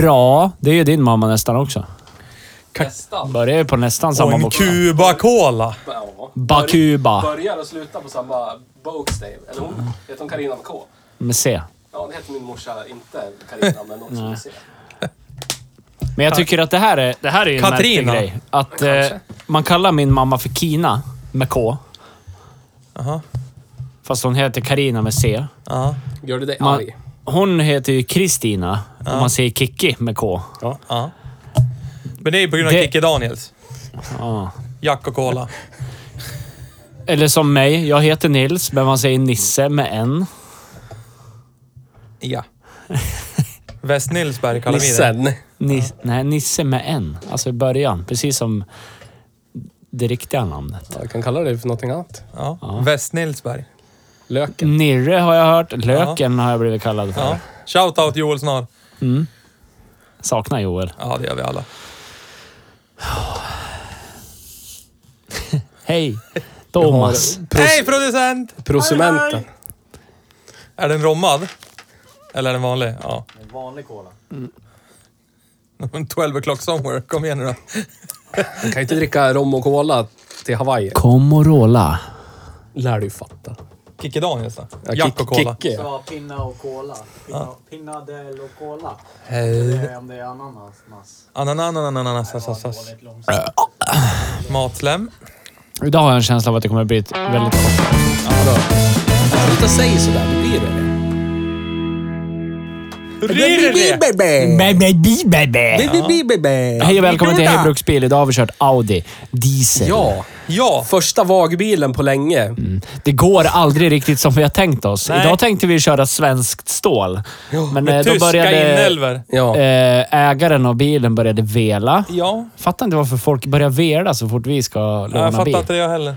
Bra. Det är ju din mamma nästan också. Nästan. Börjar ju på nästan Och samma en bokstav. Cuba Cola. Ja. Bakuba. Börjar och slutar på samma bokstav. Eller hon, heter hon Carina med K? Med C. Ja, det heter min morsa inte Carina, men också med C. Men jag tycker att det här är, det här är ju en märklig Katrina. grej. Att eh, Kanske. man kallar min mamma för Kina med K. Aha. Fast hon heter Karina med C. Ja. Gör det dig Man, arg? hon heter ju Kristina och man säger Kikki med K. ja. Men det är ju på grund av Det- Kikki Daniels. Ja. Jack och Cola. Eller som mig. Jag heter Nils, men man säger Nisse med N. Ja. Väst-Nilsberg kallar vi det. Nissen. Nis, Nej, Nisse med N. Alltså i början. Precis som det riktiga namnet. Jag kan kalla det för någonting annat. Ja. Väst-Nilsberg. Löken. Nirre har jag hört. Löken har jag blivit kallad för. Ja. Shoutout Joel Snar. Saknar Joel. Ja, det gör vi alla. Hej! Thomas. Hej producent! Prosumenten. Är den rommad? Eller är den vanlig? Ja. En vanlig cola. 12 o'clock somewhere. Kom igen nu då. Man kan ju inte dricka rom och cola till Hawaii. Comorola. Lär du fatta. Kikki Daniels då? Ja, Jack och Cola. Kicke. Ja, pinna och cola. Pinna, Pinnadell och cola. Hej. Eller om det är ananas. Ananas, Dåligt långsamt. Matslem. Idag har jag en känsla av att det kommer bli ett väldigt kort. Sluta säga sådär, det blir det. Hej och välkommen till Hej Bruksbil. Idag har vi kört Audi Diesel. Ja, Ja. första vagbilen på länge. Det går aldrig riktigt som vi har tänkt oss. Nej. Idag tänkte vi köra svenskt stål. Men Med då tyska började inälvor. Ja. ägaren av bilen började vela. Ja. Fattar inte varför folk börjar vela så fort vi ska låna bil. Jag fattar inte det jag heller.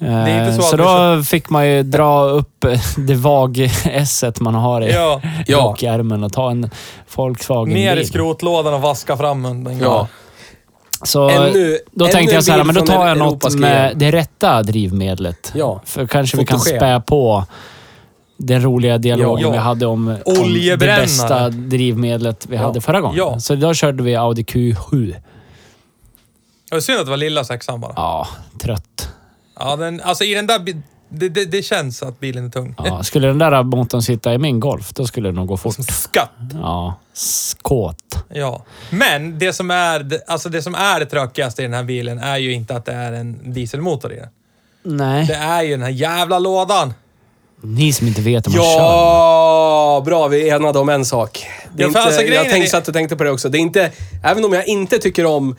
Eh, är inte så så då fick man ju dra upp det vag-esset man har i Ja. Ja. rockärmen och ta en Volkswagen Ner i skrotlådan och vaska fram den. Ja. Så Ännu- då ännu tänkte jag så här, men då tar jag något med det rätta drivmedlet. Ja. För kanske vi kan spä på den roliga dialogen Ja. vi hade om, om det bästa drivmedlet vi Ja. hade förra gången. Ja. Så idag körde vi Audi Q7. Det var synd att det var lilla sexan bara. Ja, trött. Ja, den, alltså i den där... bi- Det, det, det känns att bilen är tung. Ja, skulle den där motorn sitta i min Golf, då skulle det nog gå fort. Skatt. Ja, skåt. Ja. Men det som, är, det- alltså det som är det tråkigaste i den här bilen är ju inte att det är en dieselmotor i den. Nej. Det är ju den här jävla lådan. Ni som inte vet hur man kör. Ja, bra. Vi är enade om en sak. Det är Ja, för inte, alltså, grejen jag är- tänkte, satt och tänkte på det också. Det är inte, även om jag inte tycker om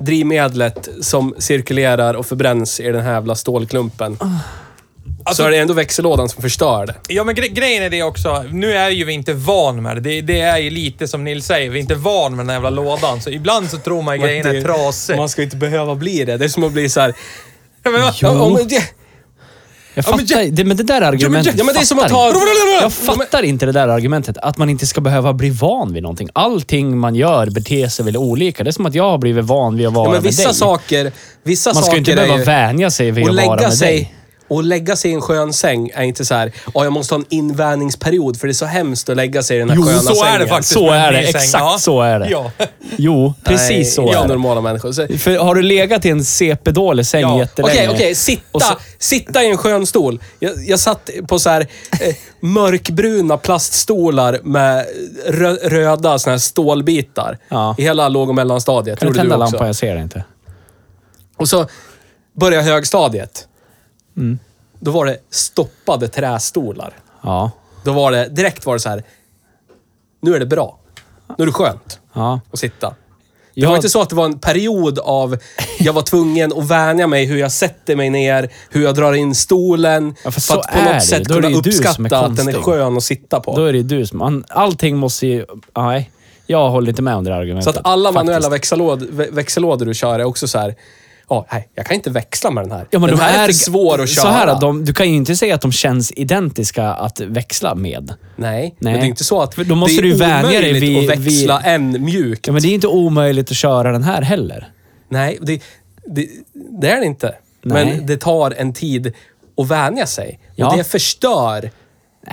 drivmedlet som cirkulerar och förbränns i den här jävla stålklumpen. Alltså- så är det ändå växellådan som förstör det. Ja, men gre grejen är det också. Nu är ju vi inte van med det. det. Det är ju lite som Nils säger, vi är inte van med den här jävla lådan. Så ibland så tror man ju grejen är trasig. Man ska ju inte behöva bli det. Det är som att bli så här... Ja, men, ja, men det, Jag Ja, men fattar ja- det, men det där argumentet ja, men att fattar ta... Jag fattar inte det där argumentet. Att man inte ska behöva bli van vid någonting. Allting man gör beter sig väl olika. Det är som att jag har blivit van vid att vara Ja, men med vissa dig. saker... Vissa Man ska saker inte behöva vänja sig vid att vara med sig, dig. Och lägga sig i en skön säng är inte så här, ja jag måste ha en invänjningsperiod för det är så hemskt att lägga sig i den här Jo, sköna så sängen. är det faktiskt. Så är det. Exakt Ja. så är det. Ja. Jo, precis Nej, så jag är det. normala människor. Så, För har du legat i en CP-dålig säng Ja. jättelänge... Okej, okej. Sitta, och så- sitta i en skön stol. Jag, jag satt på så här eh, mörkbruna plaststolar med rö, röda såna här stålbitar. Ja. I hela låg och mellanstadiet. Kan du tända lampan? Jag ser det inte. Och så började högstadiet. Mm. Då var det stoppade trästolar. Ja. Då var det, direkt var det så här. Nu är det bra. Nu är det skönt Ja. att sitta. Det Jag- var inte så att det var en period av jag var tvungen att vänja mig hur jag sätter mig ner, hur jag drar in stolen. Ja, för för så att på är något det. sätt Då är det kunna ju du som är uppskatta att den är konstig. skön att sitta på. Då är det ju du som... Allting måste ju... Nej. Jag håller inte med om det här så argumentet. att alla manuella växellåd, vä- växellådor du kör är också så här. Ja, nej, jag kan inte växla med den här. Ja, men den de här är, är för svår att köra. Så här, de, du kan ju inte säga att de känns identiska att växla med. Nej, Nej. men det är inte så att då måste det är du vänja dig omöjligt vid- att växla vid- en mjuk. Ja, men det är inte omöjligt att köra den här heller. Nej, det, det, det är det inte. Nej. Men det tar en tid att vänja sig. Ja. Och det förstör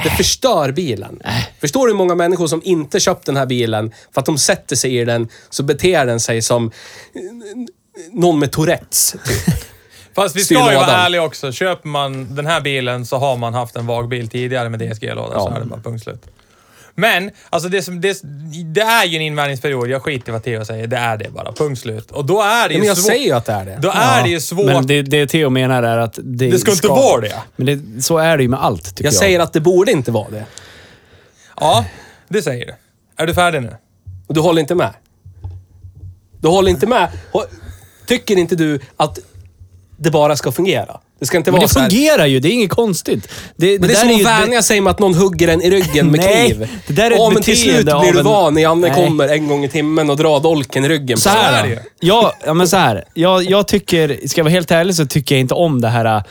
det förstör bilen. Förstår du hur många människor som inte köpt den här bilen för att de sätter sig i den så beter den sig som någon med Tourettes. Typ. Fast vi ska ju vara ärliga också. Köper man den här bilen så har man haft en vagbil tidigare med DSG-låda. Så Ja. är det bara punkt slut. Men, alltså det, som, det, det är ju en invänjningsperiod. Jag skiter i vad Theo säger. Det är det bara. Punkt slut. Och då är det ju Men jag svårt. säger ju att det är det. Då är det ju svårt. Men det, det Theo menar är att det Det ska inte vara det. Men det, så är det ju med allt, tycker jag. Jag säger att det borde inte vara det. Ja, det säger du. Är du färdig nu? Du håller inte med? Du håller inte med? Tycker inte du att det bara ska fungera? Det ska inte Men vara det så här. fungerar ju, det är inget konstigt. Det, Men det är som att vänja sig med att någon hugger en i ryggen med Nej, kniv. det där är ett ja, men till slut blir du en- van. Janne Nej. kommer en gång i timmen och drar dolken i ryggen. Så på är här då. ju. Ja, ja, men så här. Jag, jag tycker, ska jag vara helt ärlig så tycker jag inte om det här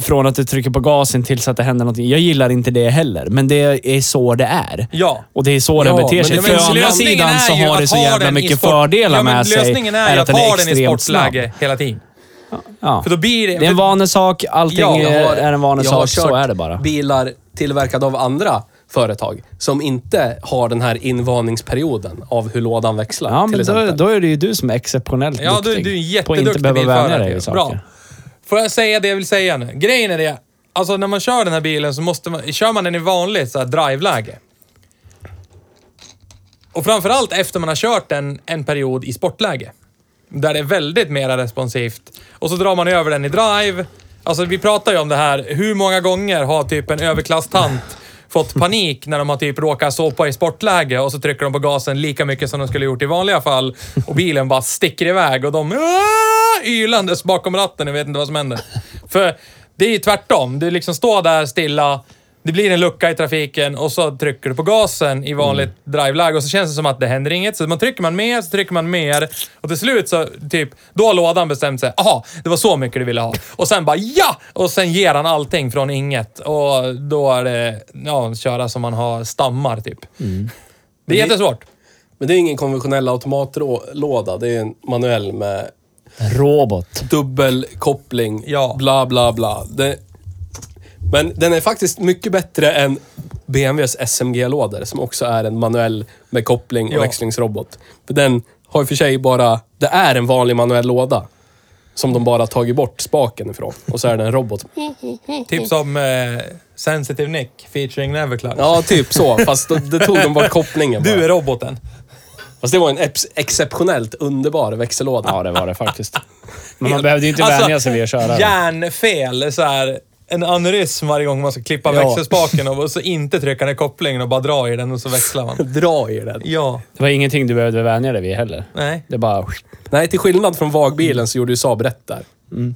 från att du trycker på gasen tills att det händer någonting. Jag gillar inte det heller, men det är så det är. Ja. Och det är så Ja, den beter sig. det- För å andra lösningen sidan så har det så jävla mycket sport- fördelar ja, med sig. Lösningen är är att att ha den i sportläge hela tiden. Ja. För då blir det... Det är en vanesak. Allting Ja, Jag har- är en jag har vanesak. Så är det bara. bilar tillverkade av andra företag som inte har den här invarningsperioden av hur lådan växlar. Ja, men då, då är det ju du som är exceptionellt Ja, du, duktig. du är en på att inte jätteduktig behöva vänja dig bilförare. vid saker. Bra. Får jag säga det jag vill säga nu? Grejen är det, alltså när man kör den här bilen så måste man... Kör man den i vanligt så här driveläge. Och framförallt efter man har kört den en period i sportläge. Där det är väldigt mera responsivt. Och så drar man över den i drive. Alltså vi pratar ju om det här, hur många gånger har typ en överklasstant fått panik när de har typ råkat sopa i sportläge och så trycker de på gasen lika mycket som de skulle gjort i vanliga fall och bilen bara sticker iväg och de "Aah!" Ylandes bakom ratten, jag vet inte vad som händer. För det är ju tvärtom. Du liksom står där stilla, det blir en lucka i trafiken och så trycker du på gasen i vanligt driveläge och så känns det som att det händer inget. Så man trycker man mer, så trycker man mer och till slut så typ, då har lådan bestämt sig. Aha, det var så mycket du ville ha. Och sen bara ja! Och sen ger han allting från inget. Och då är det, ja, köra som man har stammar typ. Det är jättesvårt. Men det är ingen konventionell automatlåda. Det är en manuell med Robot. dubbelkoppling, Ja. bla bla bla. Det, men den är faktiskt mycket bättre än BMWs SMG-lådor som också är en manuell med koppling och Ja. växlingsrobot. För den har i och för sig bara... Det är en vanlig manuell låda. Som de bara tagit bort spaken ifrån. Och så är det en robot. Typ som eh, Sensitive Nick featuring Neverclutch. Ja, typ så. Fast då, det tog de bort kopplingen bara. Du är roboten. Fast det var en ex- exceptionellt underbar växellåda. Ja, det var det faktiskt. Men man behövde ju inte Alltså, vänja sig vid att köra den. Hjärnfel, så här, en aneurysm varje gång man ska klippa Ja. växelspaken och så inte trycka ner kopplingen och bara dra i den och så växlar man. Dra i den. Ja. Det var ingenting du behövde vänja dig vid heller. Nej. Det bara... Nej, till skillnad från vagbilen så gjorde ju Saab rätt där.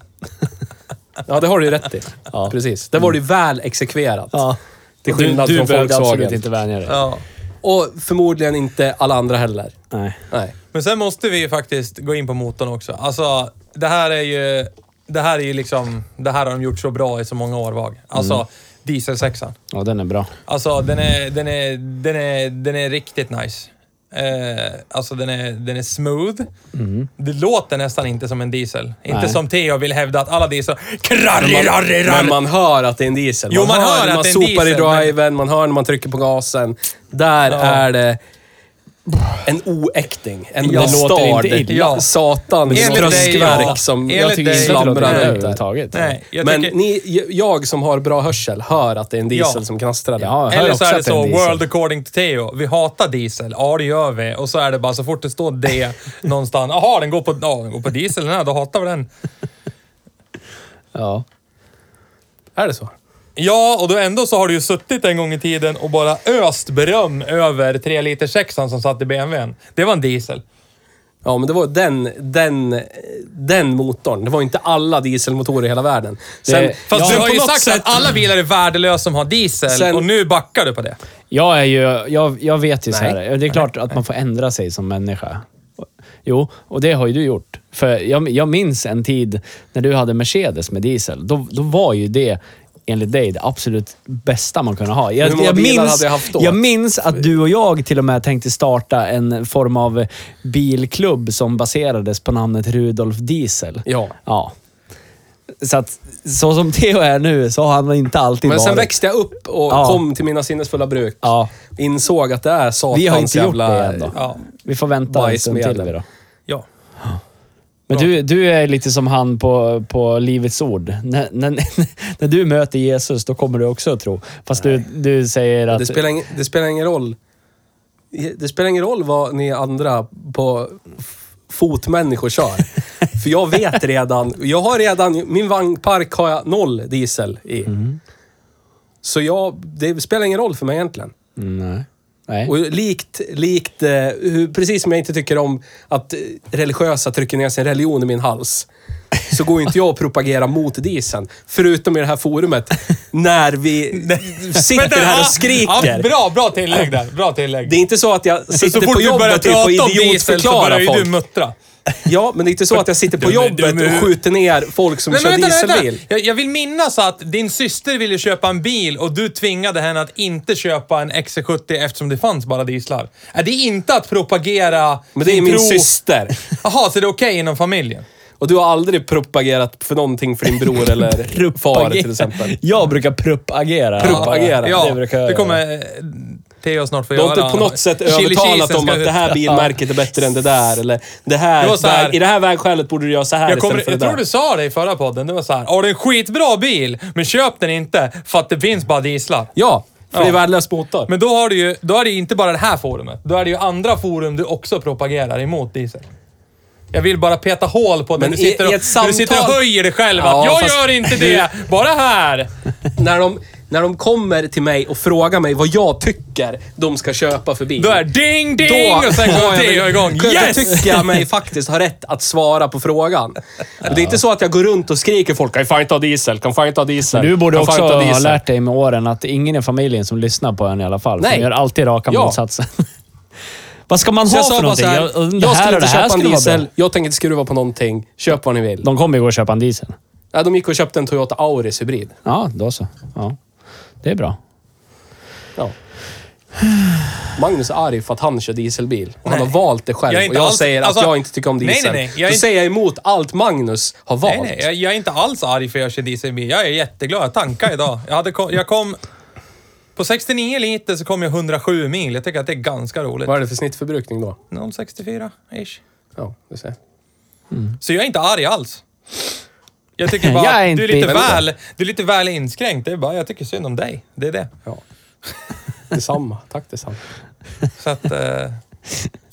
Ja, det har du ju rätt i. Ja. Precis. Det var det ju väl exekverat. Ja. Till Du, skillnad du från behövde absolut Volkswagen. inte vänja dig. Ja. Och förmodligen inte alla andra heller. Nej. Nej. Men sen måste vi ju faktiskt gå in på motorn också. Alltså, det här är ju... Det här är ju liksom... Det här har de gjort så bra i så många år, VAG. Alltså, diesel 6 Ja, den är bra. Alltså, den är, den, är, den, är, den är riktigt nice. Eh, alltså den är, den är smooth. Det låter nästan inte som en diesel. Inte Nej. som Theo vill hävda att alla diesel... Krarrirarrirar. Men man hör att det är en diesel. Jo, man hör när att man det är en sopar diesel, i men- driven, man hör när man trycker på gasen. Där Ja. är det en oäkting. En Ja. Det låter bastard. inte illa. Ja. Dig, tröskverk ja. som Enligt jag tycker dig. slamrar överhuvudtaget. Nej, jag Men tycker, ni, jag som har bra hörsel hör att det är en diesel Ja. som knastrar. Ja, eller så är det så, world according to Theo. Vi hatar diesel. Ja, det gör vi. Och så är det bara så fort det står det någonstans. Jaha, den går på, ja, den går på diesel den här. Då hatar vi den. Ja. Är det så? Ja, och då ändå så har du ju suttit en gång i tiden och bara öst beröm över 3 liter sexan som satt i BMWn. Det var en diesel. Ja, men det var den, den, den motorn. Det var inte alla dieselmotorer i hela världen. Sen, Det- Fast Ja, du har ju sagt sätt- att alla bilar är värdelösa som har diesel Sen- och nu backar du på det. Jag är ju... Jag, jag vet ju så Nej. här. Det är klart att man får ändra sig som människa. Jo, och det har ju du gjort. För jag, jag minns en tid när du hade Mercedes med diesel. Då, då var ju det enligt dig det absolut bästa man kunde ha. Jag, Hur många jag, bilar minns, hade jag haft då? jag minns att du och jag till och med tänkte starta en form av bilklubb som baserades på namnet Rudolf Diesel. Ja. Ja. Så att, så som Theo är nu så har han inte alltid Men varit. sen växte jag upp och Ja. kom till mina sinnesfulla bruk. Ja. Insåg att det är satans Vi har inte gjort jävla... det än då. Ja. Vi får vänta en stund till vi då. Men du, du är lite som han på, på Livets Ord. När, när, när du möter Jesus, då kommer du också att tro. Fast du, du säger att... Det spelar, ingen, det spelar ingen roll. Det spelar ingen roll vad ni andra på fotmänniskor kör. För jag vet redan. Jag har redan, min vagnpark har jag noll diesel i. Så jag, det spelar ingen roll för mig egentligen. Mm, nej. Nej. Och likt, likt eh, precis som jag inte tycker om att religiösa trycker ner sin religion i min hals. Så går inte jag och propagerar mot dieseln. Förutom i det här forumet. När vi sitter här och skriker. Ja, bra, bra tillägg där. Bra tillägg. Det är inte så att jag så sitter fort på du börjar jobbet typ prata och om diesel så idiotförklarar börjar ju folk. du muttra. Ja, men det är inte så att jag sitter på jobbet och skjuter ner folk som Nej, kör men vänta, vänta. dieselbil. Jag, jag vill minnas att din syster ville köpa en bil och du tvingade henne att inte köpa en XC70 eftersom det fanns bara dieslar. Är det inte att propagera Men det är min tro? syster. Jaha, så det är okej inom familjen? Och du har aldrig propagerat för någonting för din bror eller far till exempel. Jag brukar propagera. Propagera. Ja, Det brukar jag det göra. kommer Theo snart få Du har göra. inte på något sätt övertalat om att det här bilmärket är bättre än det där. Eller det här, Det här- väg, i det här vägskälet borde du göra så här Jag, kommer, istället för jag det tror där. du sa det i förra podden. Det var så här. Ja, det är en skitbra bil, men köp den inte för att det finns bara dieslar. Ja, för Ja. det är värdelös motor. Men då har du ju, då är det ju inte bara det här forumet. Då är det ju andra forum du också propagerar emot diesel. Jag vill bara peta hål på det. Men Du sitter, och, samtal- du sitter och höjer dig själv Ja, att jag fast gör inte det, bara här. när, de, när de kommer till mig och frågar mig vad jag tycker de ska köpa för bil. Då är ding ding och sen går jag igång. Då Yes! tycker jag mig faktiskt ha rätt att svara på frågan. Och det är inte så att jag går runt och skriker folk kan fan inte ha diesel, kan fan inte ha diesel. Du borde också ha diesel." lärt dig med åren att ingen i familjen som lyssnar på en i alla fall. Nej. De gör alltid raka Ja. motsatsen. Vad ska man Så ha jag sa för någonting? här, Jag, jag, här skulle inte köpa en diesel, jag tänker inte skruva på någonting. Köp vad ni vill. De kommer ju gå och köpa en diesel. Ja, de gick och köpte en Toyota Auris hybrid. Ja, då så. Ja. Det är bra. Ja. Magnus är arg för att han kör dieselbil. Och han Nej. har valt det själv. Jag är inte och jag alls- säger alltså- att jag inte tycker om Nej, diesel. nej, nej. Jag är Då inte- säger jag emot allt Magnus har valt. Nej, nej, jag, jag är inte alls arg för att jag kör dieselbil. Jag är jätteglad. Jag tankade idag. Jag, hade kom, jag kom... På 69 liter så kom jag 107 mil. Jag tycker att det är ganska roligt. Vad är det för snittförbrukning då? 0,64 ish. Ja, du ser. Så jag är inte arg alls. Jag tycker bara Jag är du är lite väl, du är lite väl inskränkt. Det är bara, jag tycker synd om dig. Det är det. Ja. Detsamma. Tack detsamma. Så att... Eh,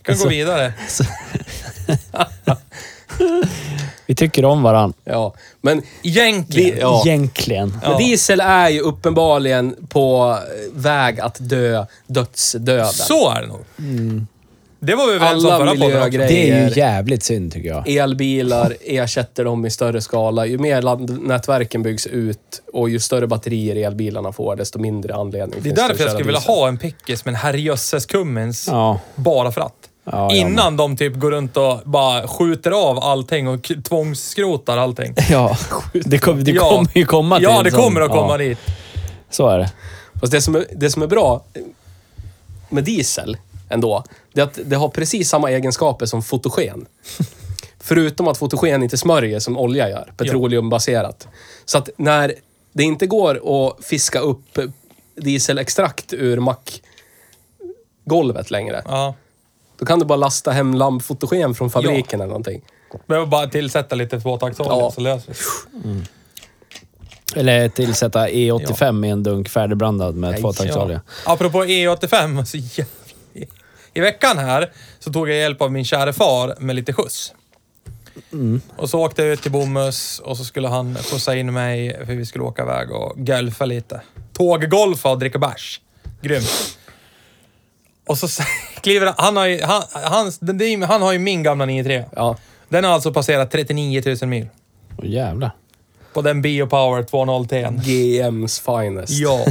kan gå vidare. Vi tycker om varandra. Ja, men, Egentligen. Ja. Egentligen. men diesel är ju uppenbarligen på väg att dö dödsdöden. Så är det nog. Det var vi överens om Alla förra podden också. Det är ju jävligt synd tycker jag. Elbilar ersätter dem i större skala. Ju mer laddnätverken byggs ut och ju större batterier elbilarna får, desto mindre anledning Det är finns därför att jag köra skulle vilja diesel. ha en pickis med en herrejösses Cummins. Ja. Bara för att. Ja, ja, Innan de typ går runt och bara skjuter av allting och k- tvångsskrotar allting. Ja, det, kom, det Ja. kommer ju komma till Ja, en det sån- kommer att komma ja, dit. Så är det. Fast det som, är, det som är bra med diesel ändå, det är att det har precis samma egenskaper som fotogen. Förutom att fotogen inte smörjer som olja gör, petroleumbaserat. Så att när det inte går att fiska upp dieselextrakt ur mackgolvet längre, Ja. då kan du bara lasta hem lampfotogen från fabriken eller någonting. Behöver bara tillsätta lite tvåtaktsolja Ja. så löser det Eller tillsätta E85 i en dunk färdigblandad med tvåtaktsolja. Ja. Apropå E85, så jävla... I veckan här så tog jag hjälp av min kära far med lite skjuts. Och så åkte jag ut till Bomhus och så skulle han skjutsa in mig för vi skulle åka iväg och golfa lite. Tåggolfa och dricka bärs. Grymt. Och så kliver han... Han har ju, han, hans, den- han har ju min gamla 93. Ja. Den har alltså passerat 39 000 mil. Åh jävlar. På den Biopower 2.0 T. GM's finest. Ja.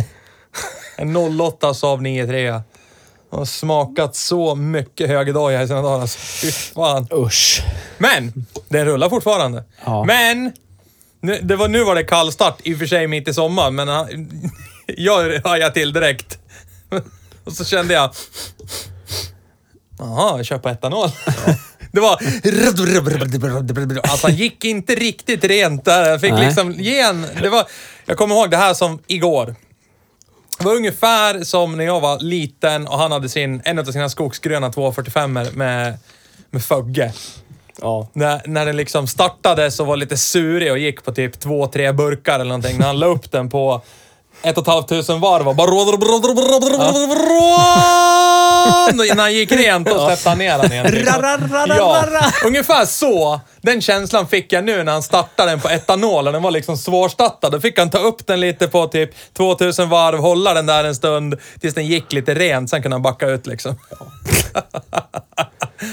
En 08 Saab 93. Har smakat så mycket högerdoja i sina dagar. Alltså. Fy fan. Usch. Men, den rullar fortfarande. Ja. Men, nu, det var, nu var det kallstart, i och för sig mitt i sommaren, men han, jag hajade till direkt. Och så kände jag... Jaha, jag köper etanol. Det var... Alltså han gick inte riktigt rent där. Jag fick Nej. liksom ge en... Det var, jag kommer ihåg det här som igår. Det var ungefär som när jag var liten och han hade sin, en av sina skogsgröna 245 med, med Fögge. Ja. När, när den liksom startade så var lite surig och gick på typ två, tre burkar eller någonting. När han la upp den på ett och ett halvt tusen varv och bara... När han gick rent, då släppte han ner den igen. Typ. Ja, ungefär så. Den känslan fick jag nu när han startade den på etanolen. den var liksom svårstartad. Då fick han ta upp den lite på typ 2000 varv, hålla den där en stund tills den gick lite rent. Sen kunde han backa ut liksom.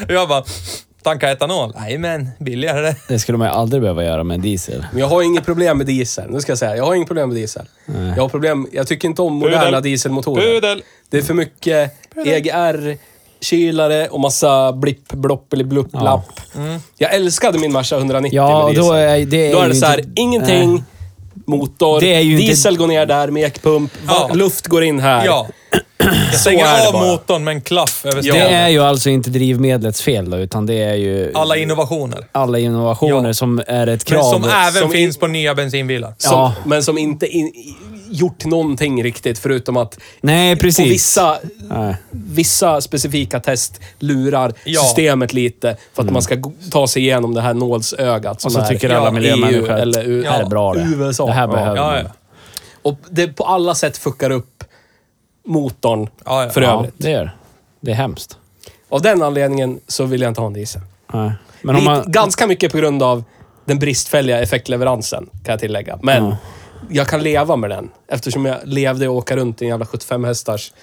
jag bara, tanka etanol? Nej men billigare det. Skulle man ju aldrig behöva göra med en diesel. Men jag har inget problem med diesel. Nu ska jag säga, jag har inget problem med diesel. Jag har problem, jag tycker inte om moderna Pudel. dieselmotorer. Pudel! Det är för mycket EGR, kylare och massa blipp, blopp eller blupp, lapp. Jag älskade min Merca 190 Ja, med och diesel. då är det... Då är det så här, inte- ingenting, Nej. Motor, Det är ju inte- diesel går ner där, mekpump, Ja. va- luft går in här. Ja. Jag stänger det av bara. motorn med en klaff över Det stenen. är ju alltså inte drivmedlets fel då, utan det är ju Alla innovationer. alla innovationer Ja. som är ett Men krav. som även som finns på nya bensinbilar. Som, Ja. Men som inte in, gjort någonting riktigt förutom att Nej, på precis. vissa, Nej. vissa specifika test lurar Ja. systemet lite för att man ska ta sig igenom det här nålsögat som Och så är tycker ja, alla miljömänniskor att eller U- det här är bra det. USA. Det här behöver Ja, man. ja. Och det på alla sätt fuckar upp motorn Ja, ja. för Ja, övrigt. det gör det. Det är hemskt. Av den anledningen så vill jag inte ha en diesel. Nej. Men om Lite, man... Ganska mycket på grund av den bristfälliga effektleveransen, kan jag tillägga. Men Ja. Jag kan leva med den. Eftersom jag levde och åka runt i en jävla 75 hästars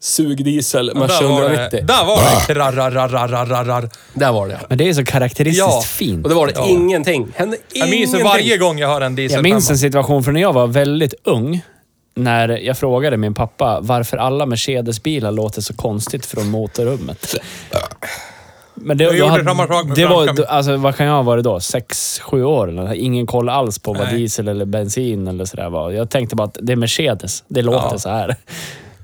sugdiesel Merca Där var 190. det, där var det krarrararararrar. Där var det. Men det är så karaktäristiskt Ja. fint. Och det var det Ja. ingenting. Hände Jag ingenting. minns varje gång jag hör en diesel Jag minns en situation från när jag var väldigt ung. När jag frågade min pappa varför alla Mercedes-bilar låter så konstigt från motorrummet. Men det, Jag gjorde hade- samma sak med det var, alltså, Vad kan jag ha varit då? Sex, sju år? Eller? Ingen koll alls på vad Nej. diesel eller bensin eller sådär var. Jag tänkte bara att det är Mercedes. Det låter Ja. så här.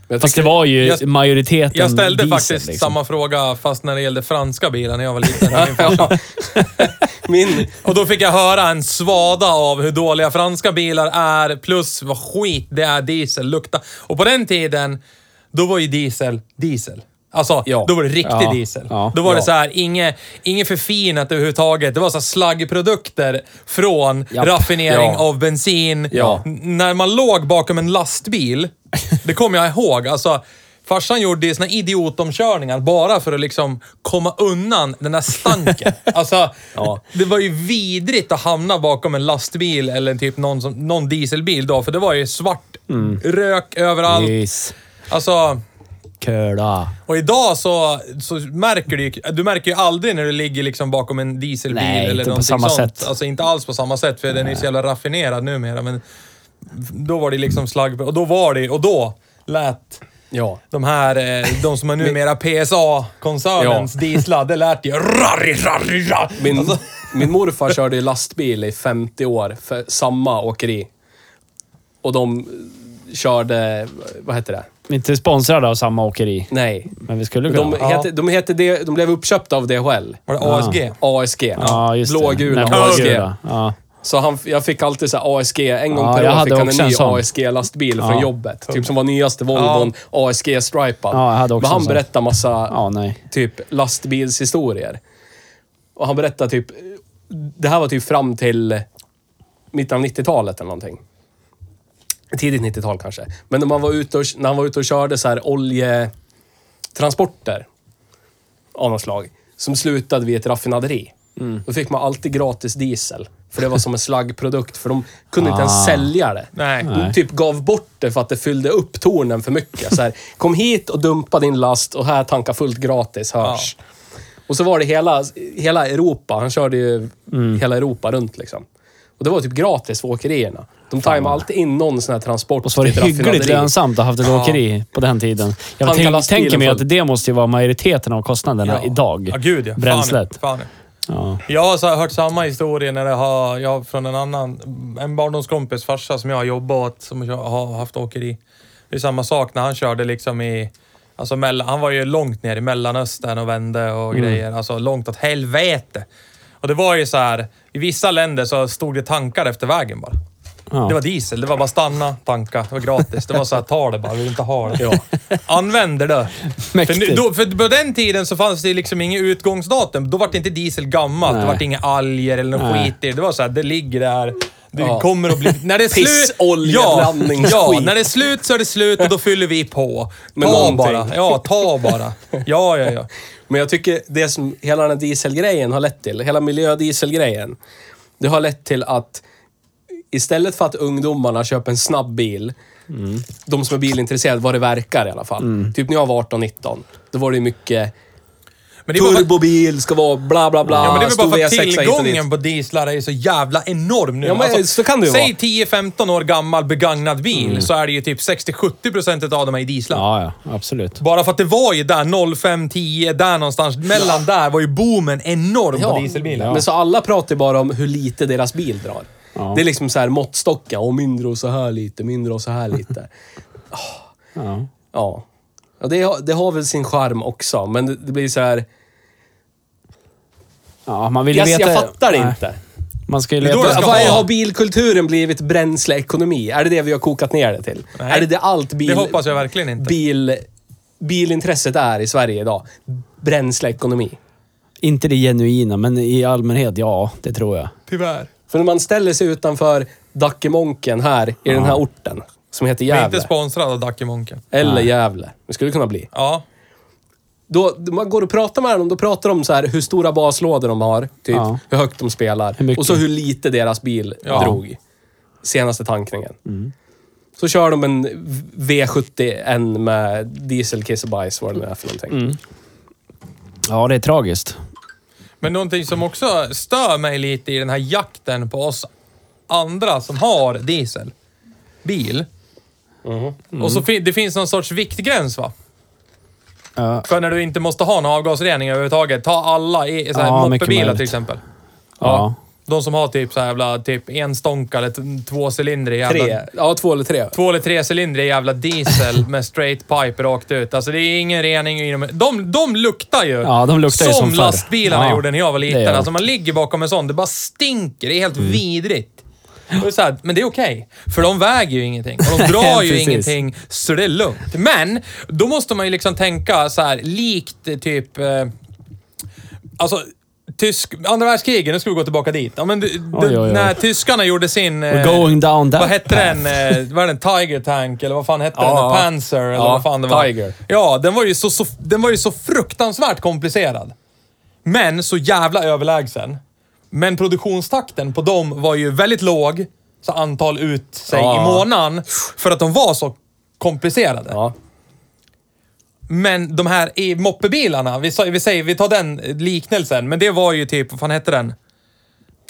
Jag Fast det var ju Jag- majoriteten Jag ställde diesel, faktiskt liksom. samma fråga fast när det gällde franska bilar när jag var liten. Min, Och då fick jag höra en svada av hur dåliga franska bilar är, plus vad skit det är diesel, lukta. Och på den tiden, då var ju diesel diesel. Alltså, Ja. då var det riktig Ja. diesel. Ja. Då var det så här, inget, inget förfinat överhuvudtaget. Det var så slaggprodukter från raffinering av bensin. När man låg bakom en lastbil, det kommer jag ihåg. Alltså, farsan gjorde såna idiotomkörningar bara för att liksom komma undan den där stanken. Alltså, Ja. det var ju vidrigt att hamna bakom en lastbil eller typ någon, som, någon dieselbil då, för det var ju svart rök överallt. Yes. Alltså, Köla. och idag så, så märker du ju, du märker ju aldrig när du ligger liksom bakom en dieselbil Nej, eller inte på samma sånt. sätt. Alltså inte alls på samma sätt, för den är ju så jävla raffinerad numera. Men då var det liksom slagg... Och då var det... Och då lät ja. de här, eh, de som är numera PSA-koncernens dieslar, det lät ju... Rarri, rarri, rarri. Min, Alltså, min morfar körde ju lastbil i 50 år för samma åkeri. Och de körde, vad heter det? Inte sponsrade av samma åkeri. Nej. Men vi skulle kunna. De, heter, de, heter det, de blev uppköpta av DHL. Var det ASG? ASG. ja, just det. Blågula Nej, ASG. blågula. Ja. Så han, jag fick alltid så här ASG, en gång Ja, per jag år hade fick han en ny. ASG-lastbil från Ja. jobbet. Typ som var nyaste Volvon, ASG-stripad. Ja, jag hade också Men han berättade massa ja, nej. typ lastbilshistorier. Och han berättade typ, det här var typ fram till mitten av 90-talet eller någonting. Tidigt 90-tal kanske. Men när, man var ute och, när han var ute och körde så här oljetransporter av något slag. Som slutade vid ett raffinaderi. Mm. Då fick man alltid gratis diesel. För det var som en slaggprodukt. För de kunde inte ens Ah. sälja det. Nej. De typ gav bort det för att det fyllde upp tornen för mycket. Så här, kom hit och dumpa din last och här tanka fullt gratis, hörs. Och så var det hela, hela Europa. Han körde ju Mm. hela Europa runt liksom. Och det var typ gratis för åkerierna. De tajmade alltid in någon sån här transport Och så var det till ett hyggligt raffinaderi. lönsamt att ha haft ett åkeri på den tiden. Jag Tanka tänk, lastbilen tänker mig att det måste ju vara majoriteten av kostnaderna Ja. idag. Ja, gud ja. Bränslet. Fan, fan. Ja. Jag har så här hört samma historia när det har, jag från en annan, en barndomskompis farsa som jag har jobbat åt, som jag har haft åkeri. Det är samma sak när han körde liksom i, alltså mellan, han var ju långt ner i Mellanöstern och vände och Mm. grejer. Alltså långt åt helvete. Och det var ju så här, i vissa länder så stod det tankar efter vägen bara. Ja. Det var diesel, det var bara stanna, tanka, det var gratis. Det var så här, ta det bara, vill inte ha det. Ja. Använder det. För, Mäktigt. nu, då, för på den tiden så fanns det liksom inget utgångsdatum. Då var det inte diesel gammalt. Nej. Det var inga alger eller något Nej. skit i det. Det var så här, det ligger där. Det Ja. kommer att bli... När det är slut... Pissoljeblandningsskit. Ja, när det är slut så är det slut och då fyller vi på. Med ta någonting. bara. Ja, ta bara. Ja, ja, ja. Men jag tycker det som hela den här dieselgrejen har lett till, hela miljödieselgrejen, det har lett till att istället för att ungdomarna köper en snabb bil, de som är bilintresserade, vad det verkar i alla fall. Typ när jag var 18-19, då var det mycket Men det för, turbobil, ska vara bla bla bla, ja, men det är väl bara för att V6 hit och dit. tillgången på dieslar är så jävla enorm nu. Alltså, Ja, men så kan det ju säg vara. 10-15 år gammal begagnad bil så är det ju typ 60-70% av dem är i dieslar. Ja, ja. Absolut. Bara för att det var ju där 05, 10, där någonstans. Mellan där var ju boomen enorm på dieselbilar. Men så alla pratar ju bara om hur lite deras bil drar. Ja. Det är liksom så här måttstockar. Och mindre och så här lite, mindre och så här lite. Ja. Ja. ja det, har, det har väl sin charm också, men det, det blir så här... Ja, man vill ju Jag, veta... jag fattar Nej, inte. Man ska ju leta... ska Vad är, ha- har bilkulturen blivit bränsleekonomi? Är det det vi har kokat ner det till? Nej. Är det det allt bil, Det hoppas jag verkligen inte. bil, bilintresset är i Sverige idag? Bränsleekonomi. Inte det genuina, men i allmänhet, ja, det tror jag. Tyvärr. För när man ställer sig utanför Dackemonken här i den här orten, som heter Vi är inte Gävle. sponsrade av Dackemonken. Eller Nej. Gävle. Det skulle kunna bli. Ja. Då, man går och pratar med dem, då pratar de så här hur stora baslådor de har, typ. Ja. Hur högt de spelar. Mycket? och så hur lite deras bil Ja. drog. Senaste tankningen. Mm. Så kör de en V71 med diesel, kiss och bajs, vad det nu är för någonting. Mm. Ja, det är tragiskt. Men någonting som också stör mig lite i den här jakten på oss andra som har diesel. Bil. Mhm. Och så fin- det finns någon sorts viktgräns va? Ja. För när du inte måste ha någon avgasrening överhuvudtaget. Ta alla i så här Ja, moppebilar till exempel. Ja. De som har typ så här jävla, typ en stånk eller tvåcylindrig jävla... Tre. Ja, två eller tre. Två eller trecylindrig jävla diesel med straight pipe rakt ut. Alltså det är ingen rening i dem. De, de luktar ju Ja, de luktar ju som förr. lastbilarna Ja, gjorde när jag var liten. Alltså man ligger bakom en sån, det bara stinker. Det är helt vidrigt. Och så här, men det är okej, för de väger ju ingenting. Och de drar ju ingenting, så det är lugnt. Men, då måste man ju liksom tänka så här, likt typ... Eh, alltså, tysk, andra världskriget, nu ska vi gå tillbaka dit. Ja, men, Oj, oj, oj. När tyskarna gjorde sin... eh, We're going down that vad hette path. den? Eh, var det en Tiger Tank eller vad fan hette Ja. den? Panzer eller Ja, vad fan det var? Tiger. Ja, den var, ju så, så, den var ju så fruktansvärt komplicerad. Men så jävla överlägsen. Men produktionstakten på dem var ju väldigt låg. Så antal ut sig Ja. i månaden. För att de var så komplicerade. Ja. Men de här i moppebilarna, vi, sa- vi, säger, vi tar den liknelsen, men det var ju typ, vad fan hette den?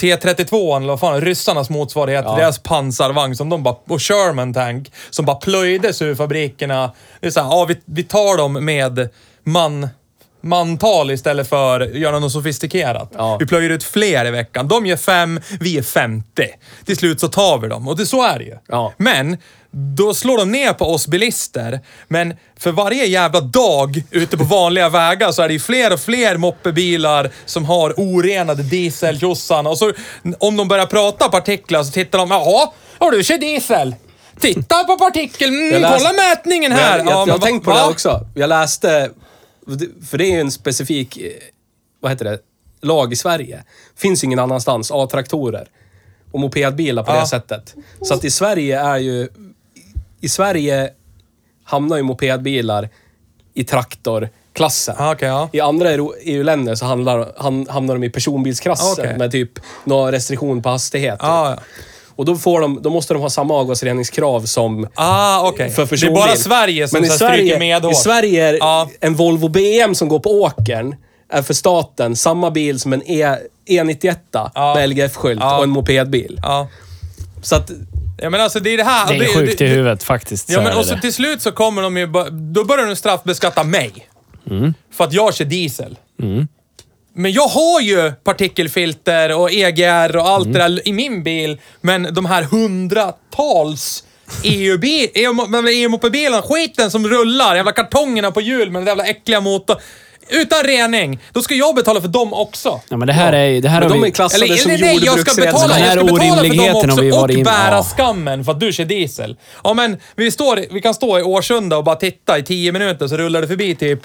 T32 eller vad fan, ryssarnas motsvarighet, deras pansarvagn som de bara, och Sherman Tank, som bara plöjdes ur fabrikerna. Det är så här, ja vi, vi tar dem med man, mantal istället för att göra något sofistikerat. Ja. Vi plöjer ut fler i veckan. De gör fem, vi är 50. Till slut så tar vi dem. Och det, så är det ju. Ja. Men då slår de ner på oss bilister. Men för varje jävla dag ute på vanliga vägar så är det ju fler och fler moppebilar som har orenade dieseltjossan. Och så om de börjar prata partiklar så tittar de, jaha, har du kör diesel? Titta på partikeln, mm, läste- kolla mätningen här. Jag, jag, Ja, jag har tänkt på va? det också. Jag läste, för det är ju en specifik, eh, vad heter det, lag i Sverige. Finns ingen annanstans, A-traktorer och mopedbilar på Ja. det sättet. Så att i Sverige är ju, i Sverige hamnar ju mopedbilar i traktorklassen. Ja, okej, ja. I andra EU-länder så handlar, han, hamnar de i personbilsklassen Okej. med typ någon restriktion på hastighet. Ja, ja. Och då, får de, då måste de ha samma avgasreningskrav som Ah, okej. för Det är personbil. bara Sverige som Men i Sverige, medhårs. I Sverige är Ja. en Volvo BM som går på åkern är för staten samma bil som en e, E91 Ja. med LGF-skylt Ja. och en mopedbil. Ja. Så att, ja, men alltså det är det här. Det är sjukt i det- huvudet faktiskt. Ja, men och så till slut så kommer de ju... Då börjar de straffbeskatta mig. Mm. För att jag kör diesel. Men jag har ju partikelfilter och EGR och allt Mm. det där i min bil. Men de här hundratals EU-bil- EU- EU-mopedbilarna, skiten som rullar, jävla kartongerna på hjul med den jävla äckliga motorn. Utan rening. Då ska jag betala för dem också. Ja, men det här är... Det här men har de vi... är klassade Eller, som eller nej, jag ska betala, jag ska betala för dem vi också varit och in- bära ja. skammen för att du kör diesel. Ja, men vi, står, vi kan stå i Årsunda och bara titta i 10 minuter så rullar det förbi typ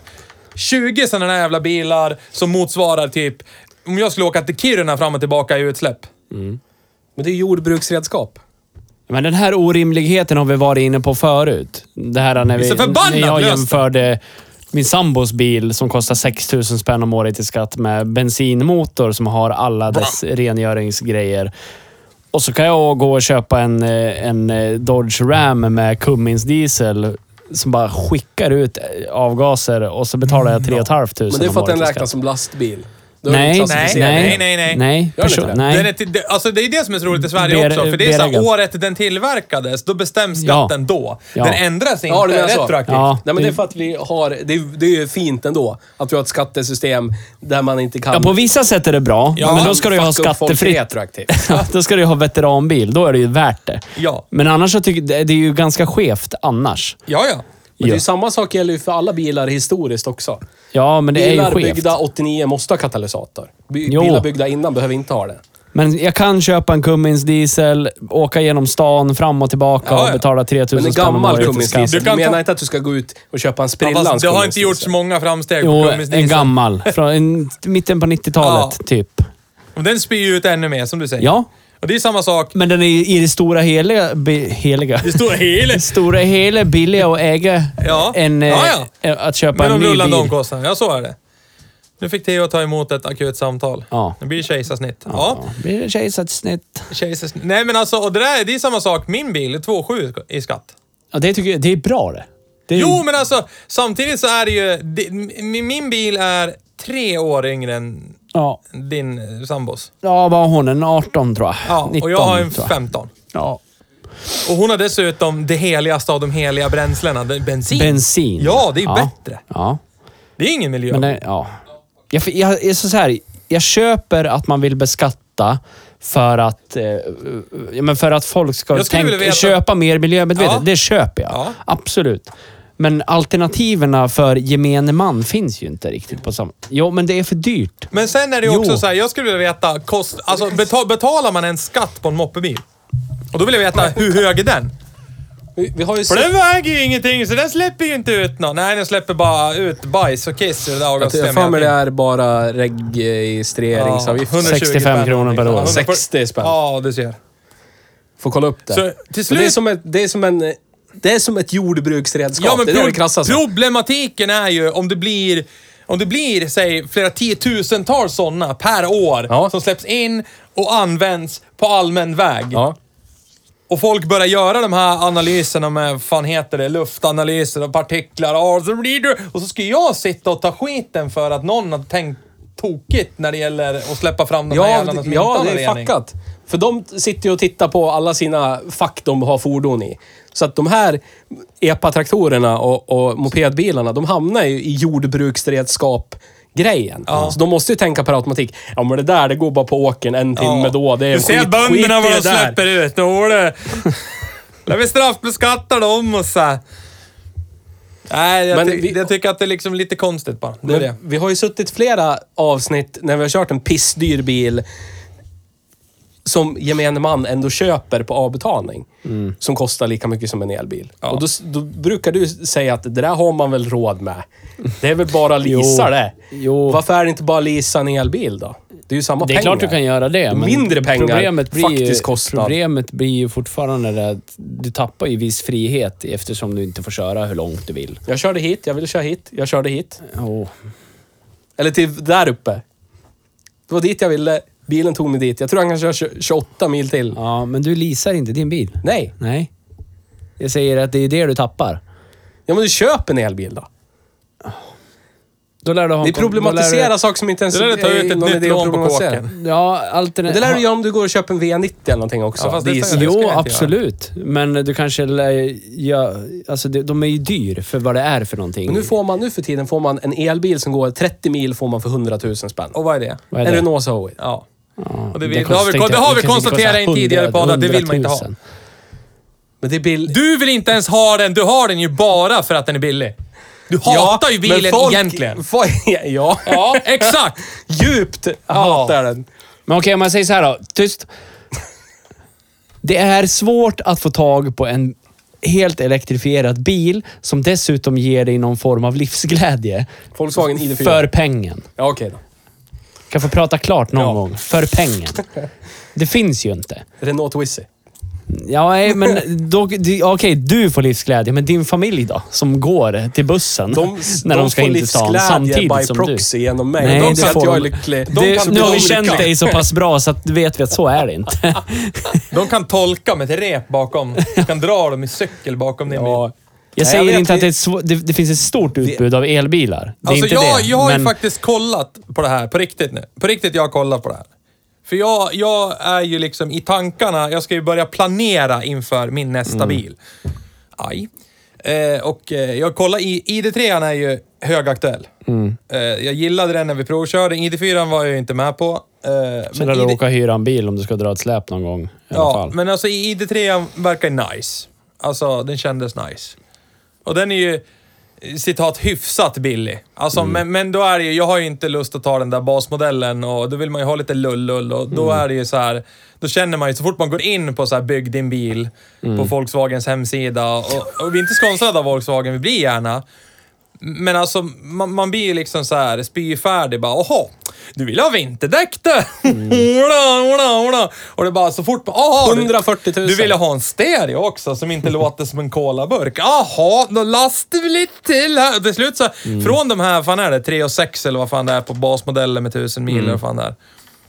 20 sådana här jävla bilar som motsvarar typ om jag skulle åka till Kiruna fram och tillbaka i utsläpp. men det är jordbruksredskap. Men den här orimligheten har vi varit inne på förut. Det här när, Vi vi, när jag jämförde min sambos bil som kostar 6 000 spänn om året i skatt med bensinmotor som har alla dess rengöringsgrejer. Och så kan jag gå och köpa en, eh, en eh, Dodge Ram med Cummins diesel som bara skickar ut eh, avgaser och så betalar jag 3 500 Men det är för att den räknas som lastbil. Då Nej, nej, nej, nej, nej. nej. Gör den det? nej. Är till, det, alltså det är det som är så roligt i Sverige Ber- också, för det är så här, året den tillverkades, då bestäms Ja. skatten då. Ja. Den ändras inte Ja, så. retroaktivt. Ja. Nej, men det är Det- för att vi har... Det är, det är ju fint ändå att vi har ett skattesystem där man inte kan... Ja, på vissa sätt är det bra, Ja, men då ska du ju ha skattefritt. Ja, då ska du ju ha veteranbil. Då är det ju värt det. Ja. Men annars så tycker jag det är ju ganska skevt annars. Ja, ja. Men det är Ja. samma sak gäller ju för alla bilar historiskt också. Ja, men det är Bilar ju skevt. byggda 89 måste ha katalysator. By- Jo. Bilar byggda innan behöver inte ha det. Men jag kan köpa en Cummins diesel, åka genom stan fram och tillbaka Ja, och ja. betala 3000 Men en spänn om gammal Cummins diesel. Du Du kan menar ta- inte att du ska gå ut och köpa en Ja, sprillans fast det har Cummins inte gjorts många framsteg på Jo, Cummins en diesel. gammal. Från en, mitten på 90-talet, typ. Och den spyr ju ut ännu mer, som du säger. Ja, Och det är samma sak. men den är i det stora heliga... Be, heliga. Det hela... Det stora hela billiga att äga Ja. än eh, Ja, att köpa Med en de ny rullande bil. omkostnaderna. Ja, så är det. Nu fick Theo ta emot ett akut samtal. Ja. Nu blir det kejsarsnitt. Ja. Ja. Blir det kejsarsnitt? Kejsarsnitt. Nej, men alltså, och det, där, det är samma sak. Min bil är 2,7 i skatt. Ja, det tycker jag, det är bra det. det är, Jo, men alltså samtidigt så är det ju... Det, min min bil är tre år yngre än Ja, din sambos. ja vad har hon? En 18 tror jag. Ja, 19, och jag har en tror jag. 15. Ja. Och hon har dessutom det heligaste av de heliga bränslena. Bensin. Bensin. Ja, det är bättre. Ja. Det är ingen miljö. Men det, ja. Jag, jag, jag, så här, jag köper att man vill beskatta för att, eh, ja, men för att folk ska tänka, veta- köpa mer miljömedvetet. Ja. Det köper jag. Ja. Absolut. Men alternativen för gemene man finns ju inte riktigt på samma... Jo, men det är för dyrt. Men sen är det ju också Jo. så här, jag skulle vilja veta, kost, alltså, betal, betalar man en skatt på en moppebil? Och då vill jag veta, hur hög är den? Vi, vi har ju För sett, den väger ju ingenting, så den släpper ju inte ut något. Nej, den släpper bara ut bajs och kiss ur det där jag har avgassystemet. för mig det är bara registreringsavgift. 120 65 kronor per år. 140 60 spänn. Ja, du ser. Får kolla upp det. Så till Men slut... det, är som ett, det, är som en, det är som ett jordbruksredskap. Ja, men det är det det problematiken är ju om det blir, om det blir, säg, flera tiotusentals sådana per år Ja. som släpps in och används på allmän väg. Ja. Och folk börjar göra de här analyserna med, fan heter det, luftanalyser och partiklar. Och så, blir det, och så ska jag sitta och ta skiten för att någon har tänkt tokigt när det gäller att släppa fram de här Ja, jävlarna som ja, inte har det är rening. fuckat. För de sitter ju och tittar på alla sina fack de har fordon i. Så att de här EPA-traktorerna och, och mopedbilarna, de hamnar ju i jordbruksredskap grejen. Ja. Så de måste ju tänka per automatik. Ja men det där, det går bara på åkern en timme då. Det är du ser skit, bönderna vad de det där. släpper ut. Är det... Där vi straffbeskattar dem och så. Nej, jag, Men ty- vi- jag tycker att det är liksom lite konstigt bara. Det det. Vi har ju suttit flera avsnitt när vi har kört en pissdyr bil som gemene man ändå köper på avbetalning. Som kostar lika mycket som en elbil. Och då, då brukar du säga att det där har man väl råd med. Det är väl bara leasa Jo. det. Jo. Varför är det inte bara leasa en elbil då? Det är ju samma Det är pengar. klart du kan göra det. Men Mindre pengar, problemet blir ju, faktisk kostnad. Problemet blir ju fortfarande det att du tappar ju viss frihet eftersom du inte får köra hur långt du vill. Jag körde hit, jag ville köra hit, jag körde hit. Oh. Eller till där uppe. Det var dit jag ville. Bilen tog mig dit. Jag tror han kan köra 20 28 mil till. Ja, men du leasar inte din bil. Nej. Nej. Jag säger att det är det du tappar. Ja, men du köper en elbil då. Då lär du ha Ni då problematiserar saker som inte ens Du lär ta ut ett någon nytt lån på kåken. du- Ja, alternativt... Det lär du göra om du går och köper en V90 eller någonting också. Ja, fast det det Jo, absolut. Men du kanske lär... Ja, alltså det, de är ju dyr för vad det är för någonting. Men nu, får man, nu för tiden får man en elbil som går 30 mil får man för 100 000 spänn. Och vad är det? Vad är En det? Renault Zoe. Ja. Ja, Och det vill- den det har vi- det har vi konstaterat i en tidigare podd att det vill man inte ha. 100 000. Men det är bil... Du vill inte ens ha den, du har den ju bara för att den är billig. Du hatar ju men bilen folk- egentligen. Folk- ja. Ja, exakt! Djupt hatar jag den. Men okej, om man säger så här då. Tyst. Det är svårt att få tag på en helt elektrifierad bil som dessutom ger dig någon form av livsglädje. Volkswagen ID4. För pengen. Ja, okej då. Kan få prata klart någon Ja. gång. För pengen. Det finns ju inte. Renault Twizy. Ja, nej, men då, det- okej, du får livsglädje, men din familj då? Som går till bussen De, när de, ska får in till stan livsglädje samtidigt by som proxy genom mig. Nej, de det tror att får jag är de. lycklig. du. De Det, kan nu har vi bli känt dig så pass bra så att vet vi att så är det inte. De kan tolka med ett rep bakom. Du kan dra dem i cykel bakom din bil. Ja. Jag säger jag inte att det, är ett svå- det, det finns ett stort utbud av elbilar. Det är Alltså inte jag, det. jag har ju men- faktiskt kollat på det här, på riktigt nu. På riktigt, jag har kollat på det här. För jag, jag är ju liksom i tankarna, jag ska ju börja planera inför min nästa Mm. bil. Aj. Eh, och eh, jag kollar, i, ID3 är ju högaktuell. Mm. Eh, jag gillade den när vi provkörde, ID4 var jag ju inte med på. Eh, Så lär du ID åka och hyra en bil om du ska dra ett släp någon gång. I alla Ja, fall. men alltså ID3 verkar nice. Alltså, den kändes nice. Och den är ju, citat, hyfsat billig. Alltså, Mm. men, men då är det ju, jag har ju inte lust att ta den där basmodellen och då vill man ju ha lite lull-lull och då Mm. är det ju så här, då känner man ju så fort man går in på så här bygg din bil Mm. på Volkswagens hemsida och, och vi är inte sponsrade av Volkswagen, vi blir gärna. Men alltså, man, man blir ju liksom så här spyfärdig bara. Oha, du vill ha vinterdäck du! Mm. Och det är bara så fort... Aha, du- 140 000. Du ville ha en stereo också som inte låter som en colaburk. Jaha, då lastar vi lite till här. Och Till slut så, från de här, fan är det, 3 och 6 eller vad fan det är på basmodellen med 1000 mil eller vad fan det är.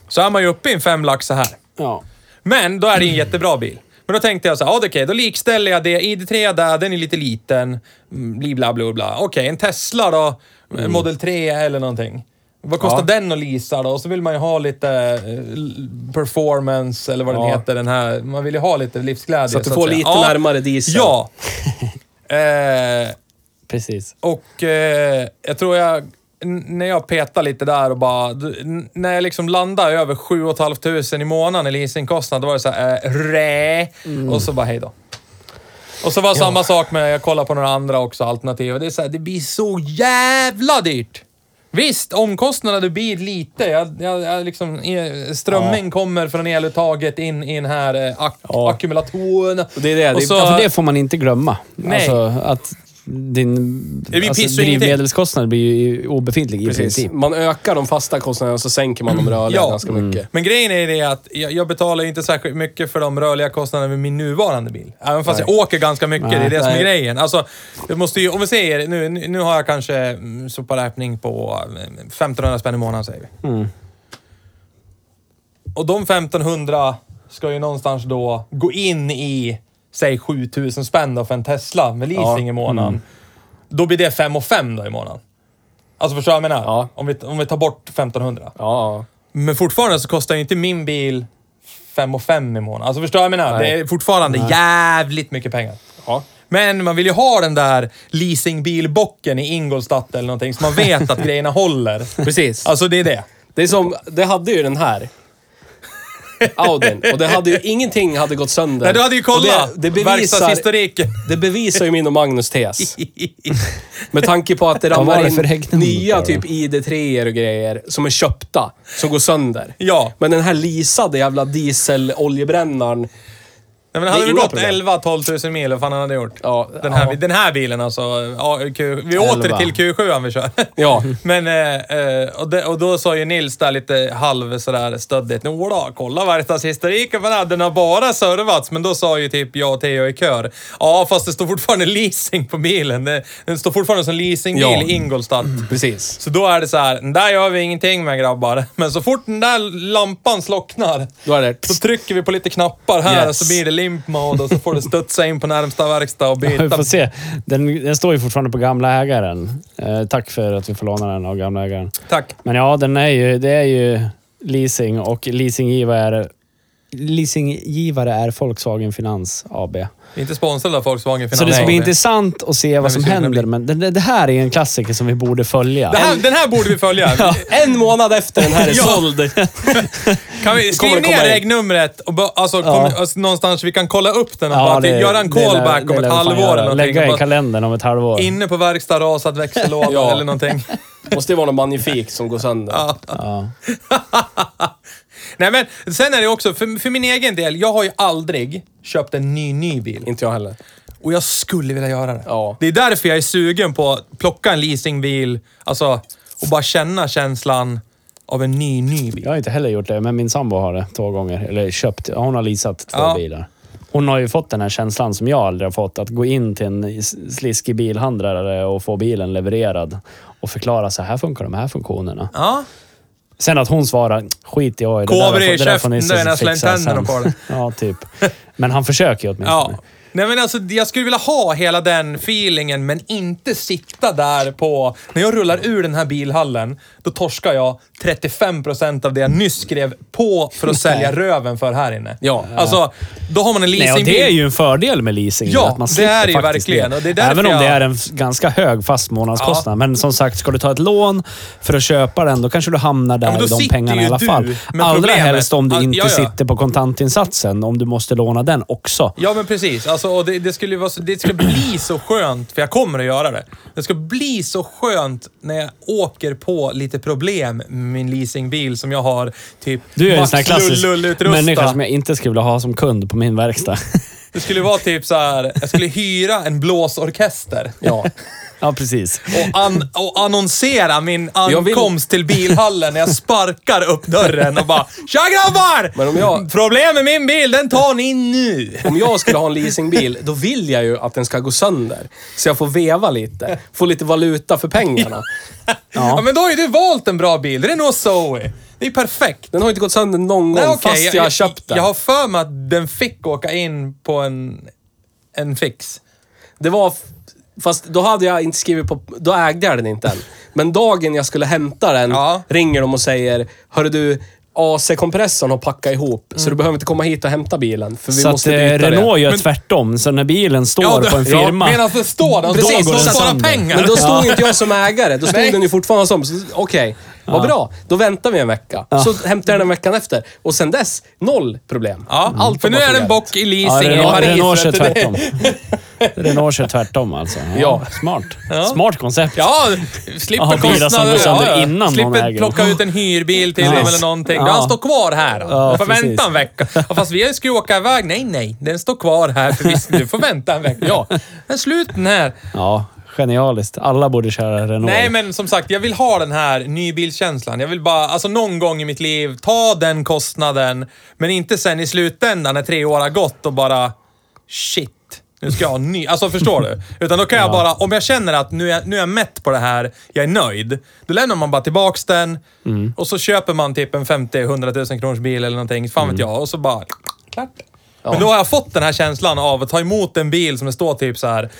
Så är man ju uppe i en fem lax så här. Ja. Men då är det en jättebra bil. Men då tänkte jag så här, ja, okej, då likställer jag det. ID3 där, den är lite liten. Mm, Bli bla bla bla. Okej, en Tesla då. En Model 3 eller någonting. Vad kostar Ja. den att leasa då? Och så vill man ju ha lite eh, performance, eller vad den Ja. heter. Den här. Man vill ju ha lite livsglädje. Så att du att får säga. lite Ja. närmare diesel. Ja. eh, Precis. och eh, jag tror jag, när jag petar lite där och bara, när jag liksom landar över 7 500 i månaden i leasingkostnad, då var det så här, eh, rä, och så bara hej då. Och så var samma sak med, jag kollar på några andra också, alternativ. Det är så här, det blir så jävla dyrt. Visst, omkostnader blir lite. Jag, jag, jag liksom, eh, strömming kommer från eluttaget in i den här eh, ak- Ja. ackumulatorn. Det är det. Och det så- Ja, för det får man inte glömma. Nej. Alltså att din alltså, drivmedelskostnad blir ju obefintlig i Precis. princip. Man ökar de fasta kostnaderna och så sänker man de rörliga Ja. ganska mycket. Men grejen är det att jag, jag betalar ju inte särskilt mycket för de rörliga kostnaderna med min nuvarande bil. Även fast Nej. jag åker ganska mycket, det är det som är Nej. grejen. Alltså, jag måste ju, om vi säger, nu, nu har jag kanske mm, soparäkning på eh, 1500 spänn i månaden säger vi. Mm. Och de 1500 ska ju någonstans då gå in i, säg 7000 spänn då för en Tesla med leasing Ja. i månaden. Då blir det 5 och 5 då i månaden. Alltså förstår du vad jag menar? Ja. Om, vi, om vi tar bort 1500. Ja. Men fortfarande så kostar ju inte min bil 5 och 5 i månaden. Alltså förstår du vad jag menar? Nej. Det är fortfarande jävligt mycket pengar. ja. Men man vill ju ha den där leasingbilbocken i Ingolstadt eller någonting, så man vet att grejerna håller. Precis. Alltså det är det. Det är som, det hade ju den här. Audin. Och det hade ju, ingenting hade gått sönder. Nej, du hade ju Och kollat Det, det, bevisar, verkstadshistoriken. det bevisar ju min och Magnus tes. Med tanke på att det Vad var ramlar det för in nya på typ ID3 och grejer som är köpta, som går sönder. Ja. Men den här leasade jävla dieseloljebrännaren, Nej, men hade inga gått problem. 11-12 000 mil, vad fan han hade gjort? Ja, den, här, ja. den här bilen alltså. Ja, Q, vi åter 11. till Q7 vi kör. Ja. Men, eh, eh, och, det, och då sa ju Nils där lite halv sådär stöddigt. Jodå, kolla verkstadshistoriken på den här. Den har bara servats. Men då sa ju typ jag och Theo i kör. Ja, fast det står fortfarande leasing på bilen. Det, den står fortfarande som leasingbil Ja. i Ingolstadt. precis. Så då är det så här, den där gör vi ingenting med grabbar. Men så fort den där lampan slocknar, Då är det... så trycker vi på lite knappar här Yes. så blir det limp mode och så får du studsa in på närmsta verkstad och Vi byta. får se. Den, den står ju fortfarande på gamla ägaren. Eh, tack för att vi får låna den av gamla ägaren. Tack. Men ja, den är ju, det är ju leasing och leasinggivare, leasinggivare är Volkswagen Finans AB. Vi är inte sponsrade av Volkswagen Finans. Så det ska AB. bli intressant att se vad som händer. Men det, det här är en klassiker som vi borde följa. Det här, den här borde vi följa. En månad efter den här är Ja. såld. Kan vi skriva det komma ner regnumret och ba- alltså, kom, Ja. alltså, någonstans vi kan kolla upp den och Ja, bara det- göra en det callback det om ett halvår. Lägga i kalendern om ett halvår. Inne på verkstad, rasad växellåda Ja. eller någonting. Måste ju vara något magnifikt som går sönder. Ja. Nej men, sen är det också, för, för min egen del, jag har ju aldrig köpt en ny, ny bil. Inte jag heller. Och jag skulle vilja göra det. Ja. Det är därför jag är sugen på att plocka en leasingbil, alltså, och bara känna känslan av en ny, ny bil. Jag har inte heller gjort det, men min sambo har det två gånger. Eller köpt. Hon har leasat två Ja. bilar. Hon har ju fått den här känslan som jag aldrig har fått. Att gå in till en sliskig bilhandlare och få bilen levererad och förklara så här funkar de här funktionerna. Ja. Sen att hon svarar, skit i oj, Kobra i käften, då är fixa tänderna sen." på det. Ja, typ. Men han försöker ju åtminstone. Ja. Nej men alltså, jag skulle vilja ha hela den feelingen, men inte sitta där på... När jag rullar ur den här bilhallen, då torskar jag 35% av det jag nyss skrev på för att sälja röven för här inne. Ja. Alltså, då har man en Nej, leasingbil. och det är ju en fördel med leasing. Ja, att man det är det ju verkligen, och det är Även om jag- det är en ganska hög fast månadskostnad. Ja. Men som sagt, ska du ta ett lån för att köpa den, då kanske du hamnar där då i de pengarna i alla fall. Allra helst om du inte ja, ja. sitter på kontantinsatsen, om du måste låna den också. Ja, men precis. Alltså, och det, det, skulle vara så, det ska bli så skönt, för jag kommer att göra det. Det ska bli så skönt när jag åker på lite problem med min leasingbil som jag har typ Du är en sån här klassisk människa som jag inte skulle vilja ha som kund på min verkstad. Det skulle vara typ så här. jag skulle hyra en blåsorkester. Ja. ja, precis. Och, an, och annonsera min Jag vill- ankomst till bilhallen när jag sparkar upp dörren och bara Tja grabbar! Men om jag- Problem med min bil, den tar ni nu. Om jag skulle ha en leasingbil, då vill jag ju att den ska gå sönder. Så jag får veva lite. Få lite valuta för pengarna. Ja. men då har ju du valt en bra bil. Renault Zoe. Det är perfekt. Den har inte gått sönder någon gång, Nej, okej, fast jag, har köpt den. Jag har för mig att den fick åka in på en, en fix. Det var... Fast då hade jag inte skrivit på... Då ägde jag den inte än. Men dagen jag skulle hämta den, Ja. ringer de och säger Hörru du, AC-kompressorn har packat ihop, så du behöver inte komma hit och hämta bilen. För vi så att måste eh, byta Renault det. gör Men- tvärtom. Så när bilen står på en firma... Medan det står där, Precis, då går det spara sönder. pengar. Men då stod inte jag som ägare. Då stod Nej. den ju fortfarande som... så- Okej, vad bra. Då väntar vi en vecka. Så hämtar jag den veckan efter. Och sen dess, noll problem. Ja, Allt för nu är det en bock i Ja, leasing i Paris. Renault kör tvärtom. Renault kör tvärtom alltså. Ja, Ja. Smart. Ja. Smart koncept. Ja, slipper kostnader. ja, ja. innan någon slipper äger plocka ut en hyrbil till Ja. dem eller någonting. Ja. Han står kvar här. Ja, du får vänta en vecka. Fast vi skulle åka iväg. Nej, nej. Den står kvar här. För visst, du får vänta en vecka. Ja, men slut den här. Ja, genialiskt. Alla borde köra Renault. Nej, men som sagt, jag vill ha den här nybilskänslan. Jag vill bara, alltså någon gång i mitt liv, ta den kostnaden, men inte sen i slutändan när tre år har gått och bara shit. Nu ska jag ha ny. Alltså förstår du? Utan då kan jag bara, om jag känner att nu är, nu är jag mätt på det här, jag är nöjd. Då lämnar man bara tillbaks den och så köper man typ en 50-100 000 kronors bil eller någonting. Fan vet jag. Och så bara, klart. Men då har jag fått den här känslan av att ta emot en bil som det står typ så här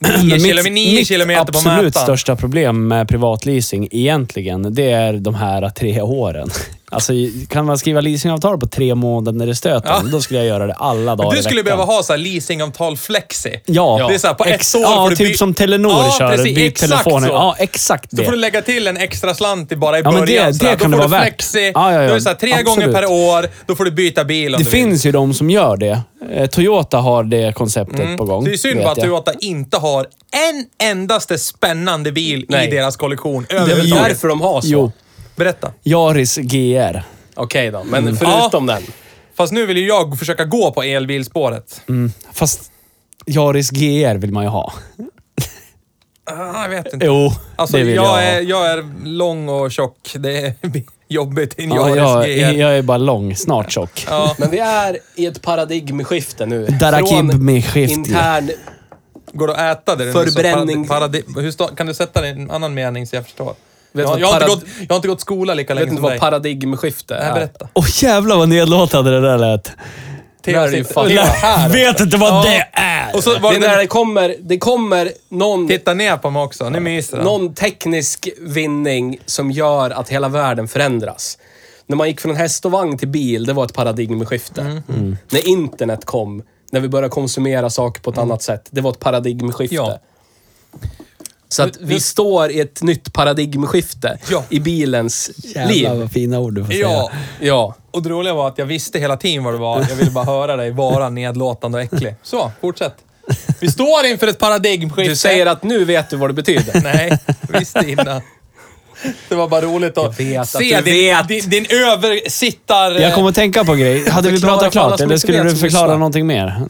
9, Men kilo, 9 kilometer på absolut mätaren. största problem med privatleasing egentligen, det är de här tre åren. Alltså, kan man skriva leasingavtal på tre månader i stöten, Ja. då skulle jag göra det alla dagar Du skulle behöva ha så här leasingavtal flexi. Ja. Det är så här, på ett Ex- år Ja, får du typ som Telenor Ja, kör. precis, Byt exakt telefoner. så. Ja, exakt Så det. får du lägga till en extra slant i bara i Ja, men början. det- så här. det då kan får det du vara värt. flexi. Ja, ja, ja. Då är det så här, tre Absolut. gånger per år, då får du byta bil om Det du finns ju de som gör det. Eh, Toyota har det konceptet på gång. Det är synd bara att. Toyota inte har en endaste spännande bil Nej. i deras kollektion Det är väl därför de har så. Jo. Berätta. Yaris GR. Okej då, men förutom den. Fast nu vill ju jag försöka gå på elbilspåret. Fast Yaris GR vill man ju ha. Ah, jag vet inte. Jo, Alltså, det vill jag, jag, ha. är, jag är lång och tjock. Det är jobbigt i en Ja, Yaris jag, GR. jag är bara lång, snart tjock. Ja. Men vi är i ett paradigmskifte nu. Darakib-skifte. intern... Går det att äta det? Förbränning. Paradi- hur sta- kan du sätta det i en annan mening så jag förstår? Vet jag, jag, har inte parad- gått, jag har inte gått skola lika Jag länge vet inte som vad dig. paradigmskifte Nej, är. berätta. Åh jävlar vad nedlåtande det där lät. Är ju fan- Theo här. Vet inte vad Ja. det är. Och så var Det är det när det kommer, det kommer någon, Titta ner på mig också, nu myser han. någon teknisk vinning som gör att hela världen förändras. När man gick från häst och vagn till bil, det var ett paradigmskifte. Mm. När internet kom, när vi började konsumera saker på ett annat sätt, det var ett paradigmskifte. Ja. Så att vi står i ett nytt paradigmskifte Ja. i bilens Jävlar liv. vad fina ord du får säga. Ja, Ja. och det roliga var att jag visste hela tiden vad det var. Jag ville bara höra dig vara nedlåtande och äcklig. Så, fortsätt. Vi står inför ett paradigmskifte. Du säger att nu vet du vad det betyder. Nej, visste innan. Det var bara roligt att vet att se du din, vet. din, din översittar... Jag kommer att tänka på en grej. Hade vi Förklara pratat för alla klart som eller inte skulle vet du som förklara lyssnar. någonting mer?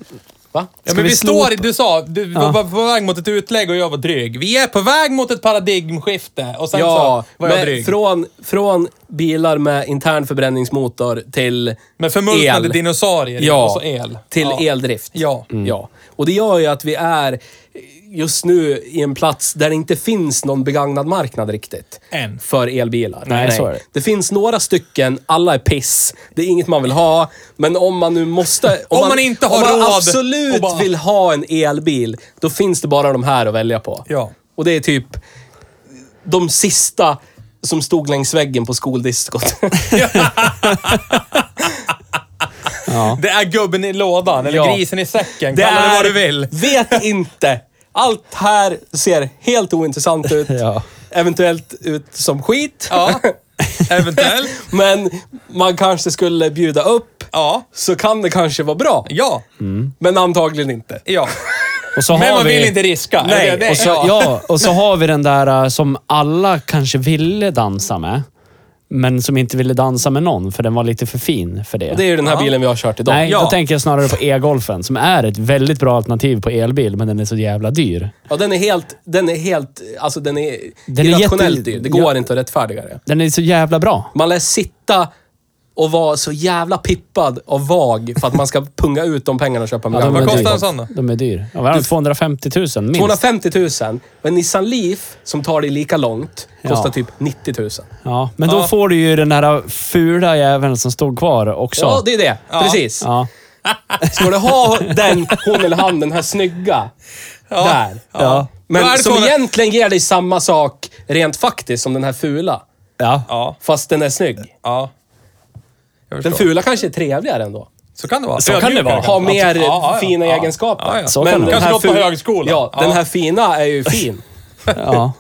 Va? Ja, men vi vi står, du sa, du Ja. var på väg mot ett utlägg och jag var dryg. Vi är på väg mot ett paradigmskifte och sen Ja, så var jag dryg. från, från bilar med intern förbränningsmotor till Med förmultnade el. dinosaurier Ja, och så el. till ja. eldrift. Ja. ja. Och det gör ju att vi är just nu i en plats där det inte finns någon begagnad marknad riktigt. Än. För elbilar. Nej, så är det. Det finns några stycken, alla är piss. Det är inget man vill ha. Men om man nu måste... Om man inte har om man råd absolut bara- vill ha en elbil, då finns det bara de här att välja på. Ja. Och det är typ de sista som stod längs väggen på skoldiskot. Ja. Det är gubben i lådan, eller Ja. grisen i säcken. Det Kalla det är- vad du vill. Vet inte. Allt här ser helt ointressant ut. Ja. Eventuellt ut som skit. Ja, eventuellt. Men man kanske skulle bjuda upp, Ja, så kan det kanske vara bra. ja, Men antagligen inte. ja. Och så Men har man vi... vill inte riska. Nej, Är det? Och så, ja, och så har vi den där uh, som alla kanske ville dansa med. Men som inte ville dansa med någon, för den var lite för fin för det. Och det är ju den här Ja. bilen vi har kört idag. Nej, Ja. då tänker jag snarare på e-golfen, som är ett väldigt bra alternativ på elbil, men den är så jävla dyr. Ja, den är helt... Den är helt... Alltså den är Den är irrationellt jätte- dyr. Det går ja. inte att rättfärdiga det. Den är så jävla bra. Man lär sitta och vara så jävla pippad och vag för att man ska punga ut de pengarna och köpa en Vad dyr. kostar en sån då? De är dyr. Ja, har 250 000 minst. 250 000. Och en Nissan Leaf, som tar dig lika långt, kostar Ja. typ 90 000. Ja, men då Ja. får du ju den här fula jäveln som stod kvar också. Ja, det är det. Ja. Precis. Ja. Ska du ha den, hon eller han, den här snygga, där. Ja. Men Då är det som så- egentligen ger dig samma sak rent faktiskt som den här fula. Ja. Ja, Fast den är snygg. ja. Den fula kanske är trevligare ändå. Så kan det vara. Så kan det vara. Har mer Ja, ja, fina Ja. egenskaper. Ja, ja. Så Men kan det Kanske gått på högskolan. Ja, Ja. den här fina är ju fin. Ja.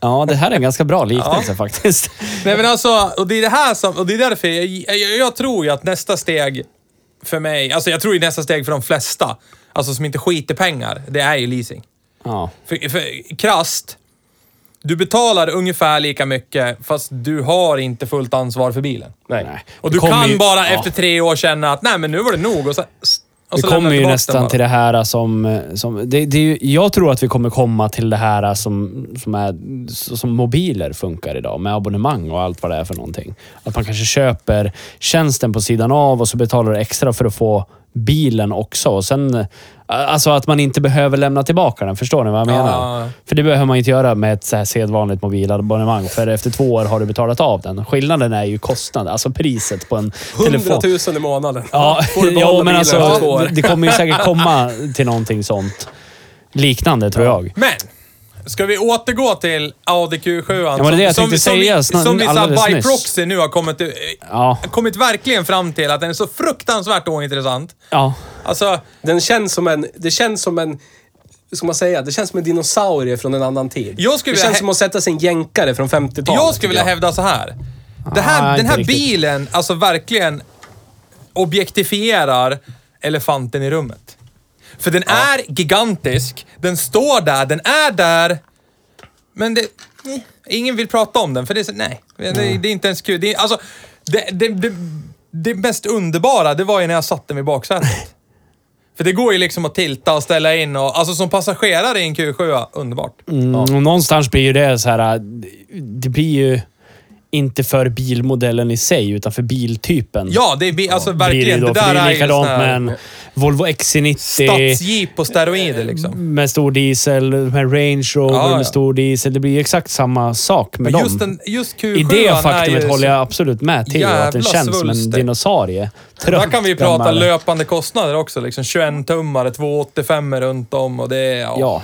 ja, det här är en ganska bra liknelse faktiskt. Nej men alltså, och det är det här som, och det är därför jag, jag, jag tror ju att nästa steg för mig, alltså jag tror ju nästa steg för de flesta, alltså som inte skiter pengar, det är ju leasing. Ja. För, för krasst, du betalar ungefär lika mycket fast du har inte fullt ansvar för bilen. Nej. Nej. Och du kan ju- bara ja. efter tre år känna att nej men nu var det nog och så, och Vi så kommer ju nästan till det här som... som det, det är ju, jag tror att vi kommer komma till det här som, som, är, som mobiler funkar idag, med abonnemang och allt vad det är för någonting. Att man kanske köper tjänsten på sidan av och så betalar du extra för att få bilen också. Och sen, alltså att man inte behöver lämna tillbaka den. Förstår ni vad jag Ja, menar? ja. För det behöver man inte göra med ett så här sedvanligt mobilabonnemang. För efter två år har du betalat av den. Skillnaden är ju kostnaden, alltså priset på en 100 telefon. 000 i månaden. Ja, ja men alltså det kommer ju säkert komma till någonting sånt. Liknande tror jag. Men, Ska vi återgå till Audi Q7? Ja, men det det jag tänkte som, säga vi, snart- som vi by nyss. proxy nu har kommit, Ja. kommit verkligen fram till att den är så fruktansvärt ointressant. Ja. Alltså, Den känns som en... Det känns som en... Ska man säga? Det känns som en dinosaurie från en annan tid. Jag skulle det känns som att sätta sig en jänkare från 50-talet. jag skulle vilja jag. hävda så här. Det Ah, här den inte här riktigt. bilen, alltså verkligen objektifierar elefanten i rummet. För den är gigantisk, den står där, den är där. Men det... eh, Ingen vill prata om den, för det är så, nej. Det, det är inte ens kul. Det, är, alltså, det, det, det, mest underbara, det var ju när jag satte mig i baksätet. För det går ju liksom att tilta och ställa in och, alltså som passagerare i en Q7, underbart. Mm, och någonstans blir ju det så här... Det blir ju inte för bilmodellen i sig, utan för biltypen. Ja, det är bi- alltså det verkligen. då, Det för där det är är likadant här med en Volvo XC90. stadsjeep på steroider liksom. Med stor diesel, med Range Rover Ja, ja. med stor diesel. Det blir exakt samma sak med Men dem. just, den, just Q7 I det är faktumet håller jag absolut med till. Att den känns som en dinosaurie. Där kan vi prata Trött, gammal. löpande kostnader också. Liksom 21-tummare, 285 runt om och det är... Ja. Ja.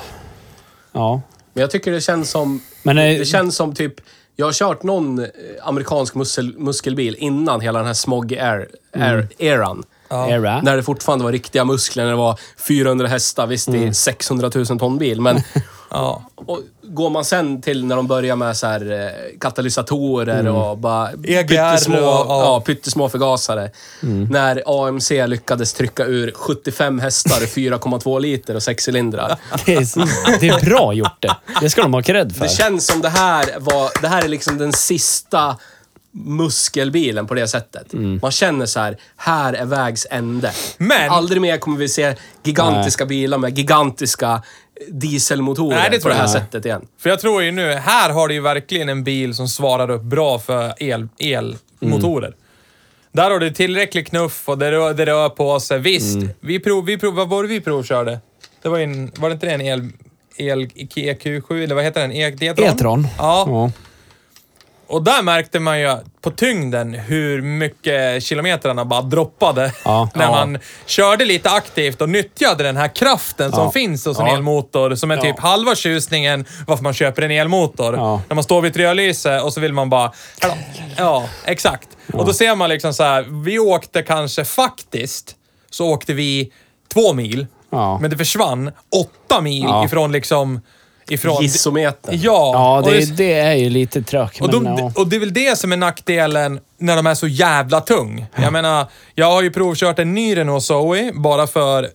Ja. Men jag tycker det känns som... Men, eh, det känns som typ... Jag har kört någon eh, amerikansk muskel, muskelbil innan hela den här smog air, air, eran. Era. När det fortfarande var riktiga muskler, när det var 400 hästar. Visst, det är 600 000 ton bil, men... Ja. Och går man sen till när de börjar med så här, eh, katalysatorer och bara EGR pyttesmå, och- ja. ja, pyttesmå förgasare. När AMC lyckades trycka ur 75 hästar, 4,2 liter och sex cylindrar. Det är, det är bra gjort det. Det ska de ha cred för. Det känns som det här var, det här är liksom den sista muskelbilen på det sättet. Mm. Man känner så här, här är vägs ände. Men- Aldrig mer kommer vi se gigantiska bilar med gigantiska dieselmotorer Nej, det på det här jag. sättet igen. För jag tror ju nu, här har du ju verkligen en bil som svarar upp bra för el, elmotorer. Där har du tillräcklig knuff och det rör, det rör på sig. Visst, vi prov, vi prov, vad var det vi provkörde? Det var, en, var det inte det en el, el EQ7, eller vad heter den? E- E-tron? E-tron. Ja. Ja. Och där märkte man ju på tyngden hur mycket kilometrarna bara droppade. Ja. när Ja. man körde lite aktivt och nyttjade den här kraften som Ja. finns hos en elmotor. Som är Ja. typ halva tjusningen varför man köper en elmotor. Ja. När man står vid ett rödlyse och så vill man bara... Ja, exakt. Och då ser man liksom så här, vi åkte kanske faktiskt, så åkte vi två mil. Ja. Men det försvann åtta mil Ja. ifrån liksom... Ifrån, Gissometer. Ja. Ja, och det, det är ju lite trögt. och, Men, de, ja. och det är väl det som är nackdelen när de är så jävla tung. Jag menar, jag har ju provkört en ny Renault Zoe bara för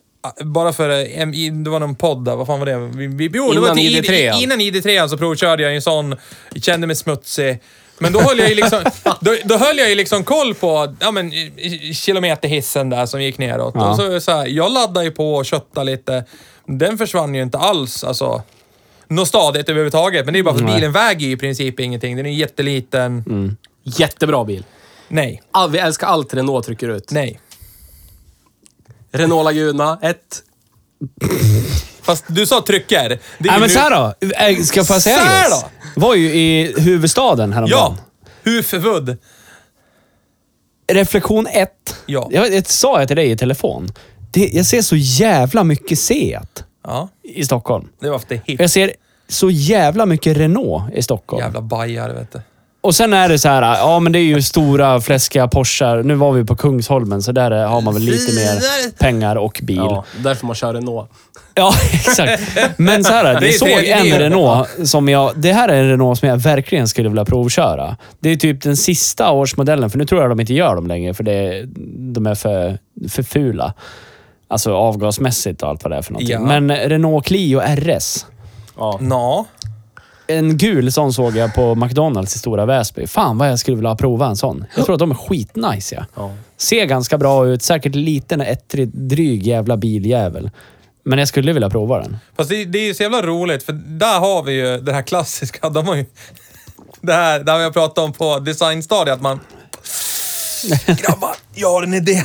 bara för, eh, en- i- det var någon podd där, vad fan var det? Vi, vi, jo, det var Innan till ID3. Innan ID3 så provkörde jag en sån, kände mig smutsig. Men då höll jag ju liksom, då, då höll jag ju liksom koll på ja, men, i- i- kilometerhissen där som gick neråt. Ja. Och så, så här, jag laddade ju på och köttade lite. Den försvann ju inte alls, alltså. Något stadigt överhuvudtaget. Men det är bara för Nej. bilen väger ju i princip ingenting. Den är jätteliten. Jättebra bil. Nej. All, vi älskar allt Renault trycker ut. Nej. Renault Laguna 1. Fast du sa trycker. Det är Nej, ju men nu- så här då. Ska jag få säga Så här då? Var ju i huvudstaden häromdagen. Ja. Huvud. Reflektion 1. Ja. Jag, jag sa jag till dig i telefon. Det, jag ser så jävla mycket Seat Ja, i Stockholm. det var för det hip. Jag ser så jävla mycket Renault i Stockholm. Jävla bajar, vet du. Och sen är det så här, ja men det är ju stora fläskiga Porschar. Nu var vi på Kungsholmen, så där har man väl lite mer pengar och bil. Ja, därför man kör Renault. Ja, exakt. Men så här, Det är jag såg en. Renault som jag... Det här är en Renault som jag verkligen skulle vilja provköra. Det är typ den sista årsmodellen, för nu tror jag de inte gör dem längre, för det, de är för, för fula. Alltså avgasmässigt och allt vad det är för någonting. Ja. Men Renault Clio RS. Ja. Nå. En gul sån såg jag på McDonalds i Stora Väsby. Fan vad jag skulle vilja prova en sån. Jag tror att de är skitnice ja. Ja. Ser ganska bra ut. Säkert liten ettrig, dryg jävla biljävel. Men jag skulle vilja prova den. Fast det, det är ju så jävla roligt, för där har vi ju det här klassiska. De har ju... Det här, det här har jag pratat om på designstadiet, att man... Grabbar, jag har en idé.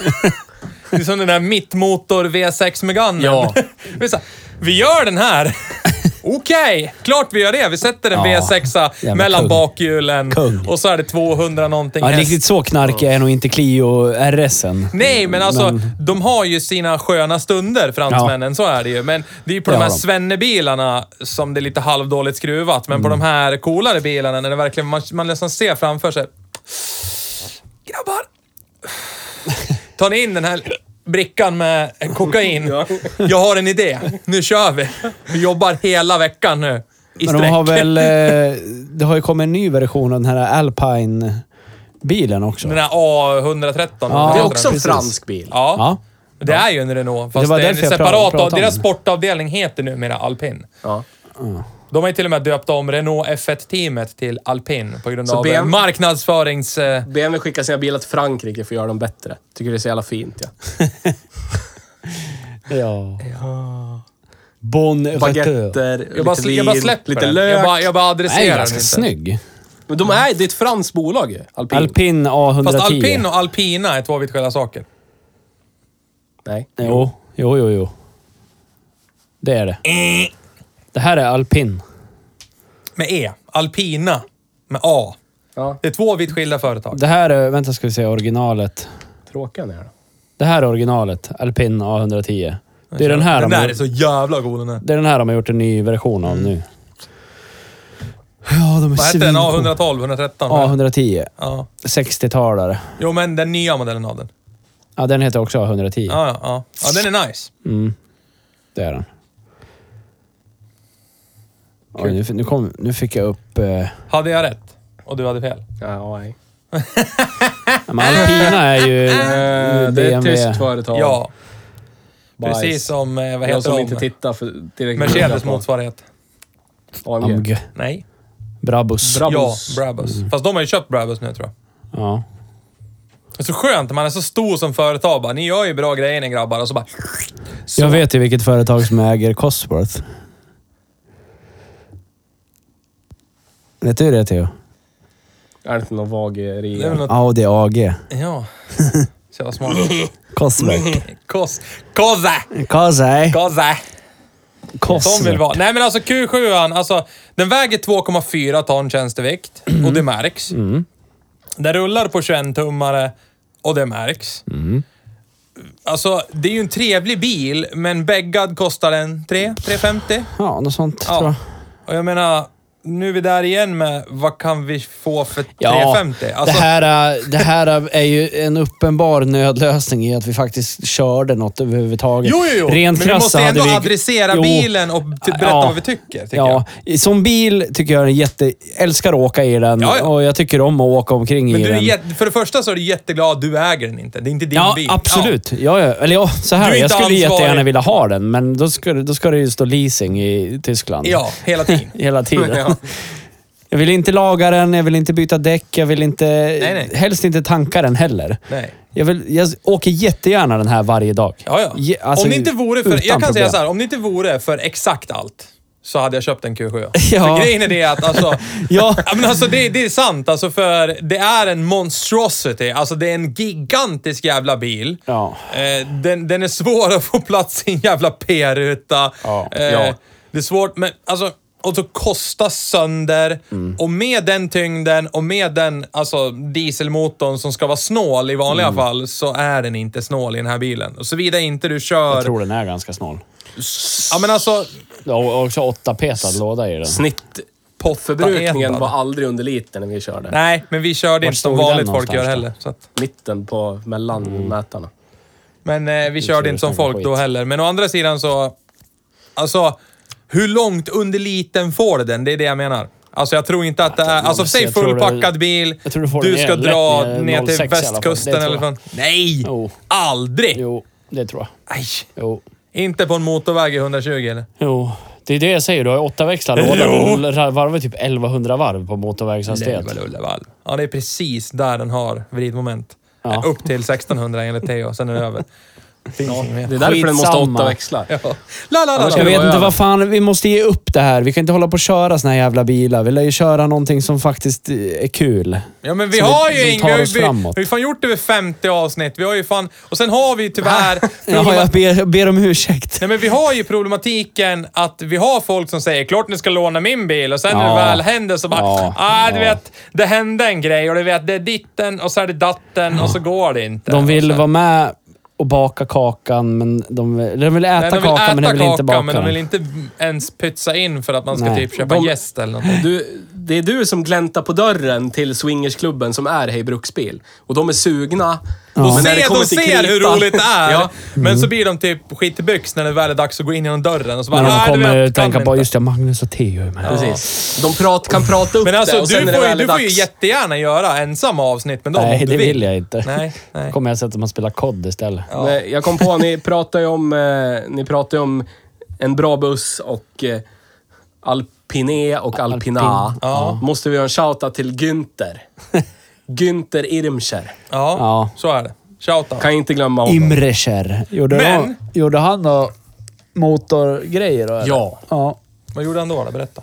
Det är som den där mittmotor V6 Megane. Ja. Vi, så här, vi gör den här. Okej, klart vi gör det. Vi sätter en Ja, V6 jävla mellan kung. bakhjulen Kung. och så är det 200 någonting Ja, riktigt så knarkig är nog inte Clio RSen. Nej, men alltså Men- de har ju sina sköna stunder, fransmännen. Så är det ju. Men det är ju på Det de här svennebilarna som det är lite halvdåligt skruvat. Men Mm. på de här coolare bilarna, när det verkligen, man, man nästan ser framför sig... Grabbar! Tar ni in den här brickan med kokain? Jag har en idé. Nu kör vi. Vi jobbar hela veckan nu. I Men de sträck. har väl... eh, Det har ju kommit en ny version av den här Alpine-bilen också. Den här A113. Ja, Det är också en precis. fransk bil. Ja. Ja. Det är ju en Renault, fast Det det, var är en därför jag pra- separat... pratade om deras sportavdelning heter numera Alpin. Ja. De har ju till och med döpt om Renault F1-teamet till Alpin på grund Så av BM marknadsförings... eh, BMW skickar sina bilar till Frankrike för att göra dem bättre. Tycker det är så jävla fint. Ja. Ja. Bon Retour. Baguetter, Jag bara, lite jag bara vin, släpper lite den. lök. Jag bara, jag bara adresserar ganska den inte. snygg. Men de är, det är ett franskt bolag ju. Alpin. Alpin A110. Fast Alpin och Alpina är två vitt skilda saker. Nej. Jo, jo, jo, jo. Det är det. Det här är Alpin. Med E. Alpina. Med A. Ja, Det är två vitt skilda företag. Det här är, vänta ska vi se, originalet. tråkiga ni är då. Det här är originalet. Alpin A110. Det är den här Den de där har, är så jävla god den är. det är den här de har gjort en ny version av nu. Ja, de är Vad hette den? svincoola. A112? 113? A110. Ja. 60-talare. Jo, men den nya modellen av den. Ja, den heter också A110. Ja, ja, ja. Ja, den är nice. Mm. Det är den. Oj, nu, nu, kom, nu fick jag upp... Eh, Hade jag rätt? Och du hade fel? Ja, nej. men Alpina är ju Eh, det är ett BMW. tyskt företag. Ja. Bajs. Precis som, eh, vad Jag heter som de? inte tittar för direkt Mercedes motsvarighet. AMG. AMG. Nej. Brabus. Brabus. Ja, Brabus. Fast de har ju köpt Brabus nu tror jag. Ja. Det är så skönt när man är så stor som företag. Bara, ni gör ju bra grejer ni grabbar. Och så bara... Så. Jag vet ju vilket företag som äger Cosworth. Vet du det Theo? Är det inte någon vageri? Det är väl något... Audi AG. Ja. Så jävla smart. Cosworth. Kos... Koza! Koza. Koza! Som vill vara. Nej men alltså Q7, alltså, den väger 2,4 ton tjänstevikt och det märks. Mm. Den rullar på 21-tummare och det märks. Mm. Alltså, det är ju en trevlig bil, men bäggad kostar den 3 350 Ja, något sånt Ja. tror jag. Och jag menar, nu är vi där igen med vad kan vi få för Ja, 350? Alltså, det, här, det här är ju en uppenbar nödlösning i att vi faktiskt körde något överhuvudtaget. Jo, jo, jo. Rent men vi måste ändå vi- adressera Jo. bilen och berätta Ja. vad vi tycker, tycker Ja, jag. som bil tycker jag är jätte... Älskar att åka i den Ja, ja. och jag tycker om att åka omkring Men i den. jätte, för det första så är du jätteglad att du äger den inte. Det är inte din Ja, bil. absolut. Ja. Ja, Eller ja, så här. är Jag skulle ansvarig. jättegärna vilja ha den, men då ska, då ska det ju stå leasing i Tyskland. Ja, hela tiden. Hela tiden. Ja. Jag vill inte laga den, jag vill inte byta däck, jag vill inte... nej. Helst inte tanka den heller. Nej. Jag, vill, jag åker jättegärna den här varje dag. Ja, ja. Ge- alltså, om det inte vore för, jag kan säga problem. så här, om det inte vore för exakt allt så hade jag köpt en Q7. Ja. För grejen är det att alltså... Ja. men alltså det, det är sant, alltså för det är en monstrosity. Alltså det är en gigantisk jävla bil. Ja. Eh, den, den är svår att få plats i en jävla P-ruta. Ja. Eh, Ja. Det är svårt, men alltså... Och så kostar sönder. Mm. Och med den tyngden och med den alltså, dieselmotorn som ska vara snål i vanliga Mm. fall, så är den inte snål i den här bilen. Och såvida inte du kör... Jag tror den är ganska snål. Ja men alltså... Och också åttapetad låda i den. Snittpottförbrukningen Etad. var aldrig under liter när vi körde. Nej, men vi körde Vart inte som vanligt folk gör då? heller. Så att, Mitten på mellanmätarna. men eh, vi körde inte som folk då skit. heller. Men å andra sidan så... Alltså, hur långt under liten får den? Det är det jag menar. Alltså jag tror inte att det är... Alltså säg du- fullpackad bil, du ska dra ner till 06 i alla fall. västkusten eller från... Nej! Jo. Aldrig! Jo, det tror jag. Nej. Jo. Inte på en motorväg i 120 eller? Jo. Det är det jag säger. Du har åtta växlar låda varvar typ 1100 varv på motorvägshastighet. Ja, det är precis där den har vridmoment. Ja. Upp till 1600 enligt Theo, sen är det över. Finns inget mer. Det är därför den måste ha Skitsamma. åtta växlar. Ja. La, la, la, la. Jag vet inte vad fan, vi måste ge upp det här. Vi kan inte hålla på och köra såna här jävla bilar. Vi lär ju köra någonting som faktiskt är kul. Ja men vi Som har ju som ing- tar vi har ju, oss vi, framåt. vi har ju fan gjort över 50 avsnitt. Vi har ju fan... Och sen har vi tyvärr... Jaha, jag ber, ber om ursäkt. Nej men vi har ju problematiken att vi har folk som säger klart ni ska låna min bil och sen när Ja. det väl händer så bara, Ja. ah du Ja. vet, det hände en grej och du vet, det är ditten och så är det datten och så går det inte. De vill och så, vara med och baka kakan, men de, eller de vill äta Nej, de vill kakan, äta men de vill inte kakan, baka men de vill inte ens pytsa in för att man ska Nej. typ köpa De- gäst eller något. Du, det är du som gläntar på dörren till swingersklubben som är Hej Bruksbil. Och de är sugna. De Men när det ser, kommer de ser hur roligt det är, Ja. men så blir de typ skit i byx när det väl är dags att gå in genom dörren och så bara, Men de "Ah, du kommer tänka på, inte." just det, Magnus och Theo är med. Precis. De prat, kan prata upp Men alltså, det och du sen när det får, ju, du får ju dags. jättegärna göra ensamma avsnitt med dem Nej, du det vill. jag inte. Nej, nej. kommer jag sätta mig och spela kod istället. Men Jag kom på, ni pratar ju om, eh, ni pratar om en bra buss och eh, Alpine och Alpina. Alpin, ja. Måste vi göra en shoutout till Günther. Günther Irmscher. Ja, Ja. så är det. Shoutout. Kan inte glömma honom. Imrescher. Gjorde, Men- han, gjorde han då motorgrejer då? eller? Ja. Ja. Vad gjorde han då? då? Berätta.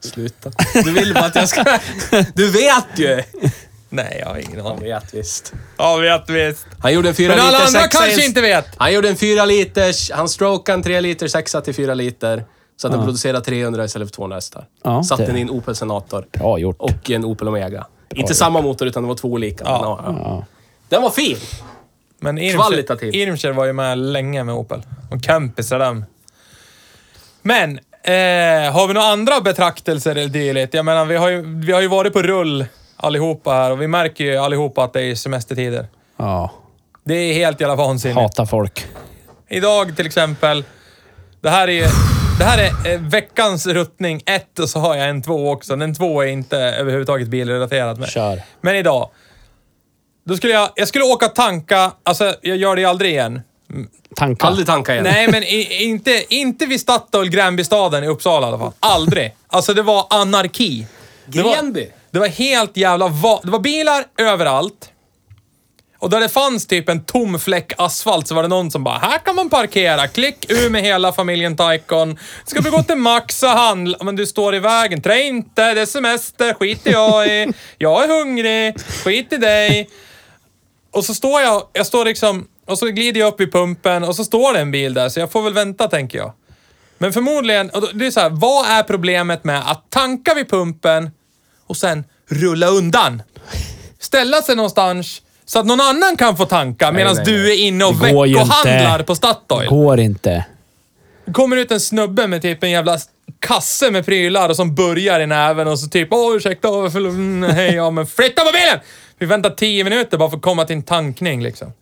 Sluta. Du vill bara att jag ska... Du vet ju! Nej, jag har ingen aning. vet visst. Ja, vet visst. Han gjorde en fyra Men alla liter andra sexa kanske i- inte vet. Han gjorde en fyra liters, han strokade en tre liter sexa till fyra liter. Så att den producerade 300 istället för 200 hästar. Ja, Satte det- den i en Opel Senator. Bra gjort. Och en Opel Omega. inte samma motor, utan det var två olika. Ja. Men, ja. Ja. Den var fin! Men Irmscher. Irmscher var ju med länge med Opel. Och kompisar dem. Men, eh, har vi några andra betraktelser eller dylikt? Jag menar, vi har, ju, vi har ju varit på rull allihopa här och vi märker ju allihopa att det är semestertider. ja. Det är helt jävla vansinnigt. Hatar folk. Idag till exempel, det här är, det här är eh, veckans ruttning ett och så har jag en två också. Den två är inte överhuvudtaget bilrelaterad. Men, Kör. men idag, då skulle jag, jag skulle åka och tanka, alltså jag gör det aldrig igen. Tankar. Aldrig tanka igen. Nej, men i, inte, inte vid Statoil Gränbystaden i Uppsala i alla fall. Aldrig. Alltså det var anarki. Det var, Gränby? det var helt jävla... Va, det var bilar överallt. Och där det fanns typ en tom fläck asfalt så var det någon som bara, här kan man parkera. Klick ur med hela familjen Taikon. Ska vi gå till Max och handla? Men du står i vägen. Trä inte, det är semester, skiter jag i. Jag är hungrig, skit i dig. Och så står jag, jag står liksom, och så glider jag upp i pumpen och så står det en bil där, så jag får väl vänta tänker jag. Men förmodligen, och det är så här, vad är problemet med att tanka vid pumpen och sen rulla undan? Ställa sig någonstans så att någon annan kan få tanka medan nej, du är inne och Det går ju veckohandlar inte. på Statoil. Går inte. Det kommer ut en snubbe med typ en jävla kasse med prylar och som börjar i näven och så typ Åh ursäkta, åh, förlåt, mm, hej, ja men flytta på bilen! Vi väntar tio minuter bara för att komma till en tankning liksom.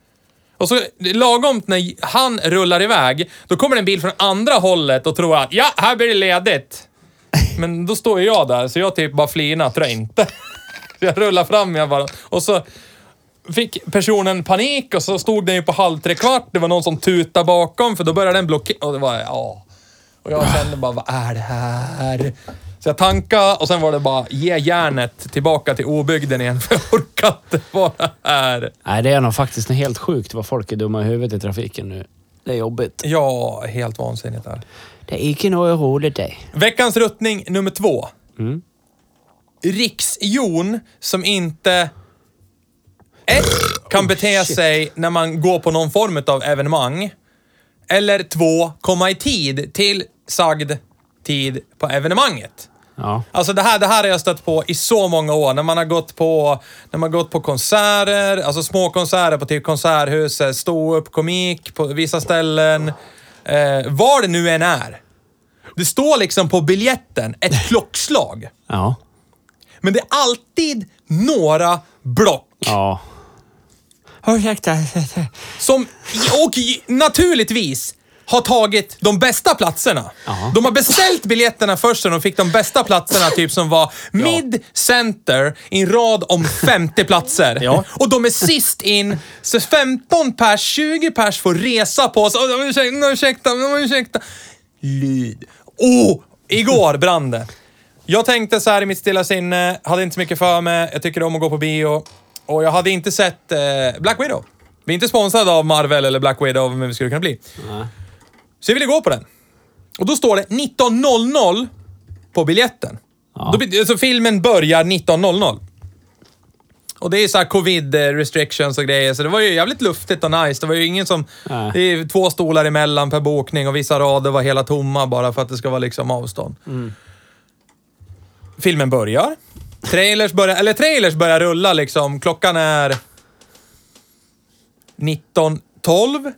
Och så lagom när han rullar iväg, då kommer det en bil från andra hållet och tror att ja, här blir det ledigt. Men då står ju jag där, så jag typ bara flinar, tror jag inte. Jag rullar fram, jag bara, och så fick personen panik och så stod den ju på halv tre kvart. Det var någon som tutade bakom för då började den blockera. Och det var, ja. Och jag kände bara, vad är det här? Så jag tankade och sen var det bara, ge järnet tillbaka till obygden igen för jag orkar inte vara här. Nej, det är nog faktiskt helt sjukt vad folk är dumma i huvudet i trafiken nu. Det är jobbigt. Ja, helt vansinnigt här. Det är inte något roligt det. Veckans ruttning nummer två. Riksjon som inte... Ett, kan bete sig när man går på någon form av evenemang. Eller två, komma i tid till sagd tid på evenemanget. Ja. Alltså det här, det här har jag stött på i så många år. När man har gått på, när man har gått på konserter, alltså små konserter på typ Konserthuset, stå upp komik på vissa ställen. Eh, var det nu än är. Det står liksom på biljetten ett klockslag. Ja. Men det är alltid några block. Ja. Ursäkta. Som, och naturligtvis har tagit de bästa platserna. Ja. De har beställt biljetterna först och de fick de bästa platserna, typ som var mid-center i en rad om 50 platser. Ja. Och de är sist in, så 15 pers, 20 pers får resa på sig. Oh, ursäkta, ursäkta, ursäkta. Lyd. Oh! Igår brann det. Jag tänkte så här i mitt stilla sinne, hade inte så mycket för mig, jag tycker om att gå på bio. Och jag hade inte sett eh, Black Widow. Vi är inte sponsrade av Marvel eller Black Widow, men vi skulle kunna bli. Nej. Så jag ville gå på den. Och då står det 19.00 på biljetten. Ja. Då, alltså filmen börjar 19.00. Och det är så här covid eh, restrictions och grejer, så det var ju jävligt luftigt och nice. Det var ju ingen som... Nej. Det är två stolar emellan per bokning och vissa rader var hela tomma bara för att det ska vara liksom avstånd. Filmen börjar. Trailers börjar, eller trailers börjar rulla liksom. Klockan är 19.12.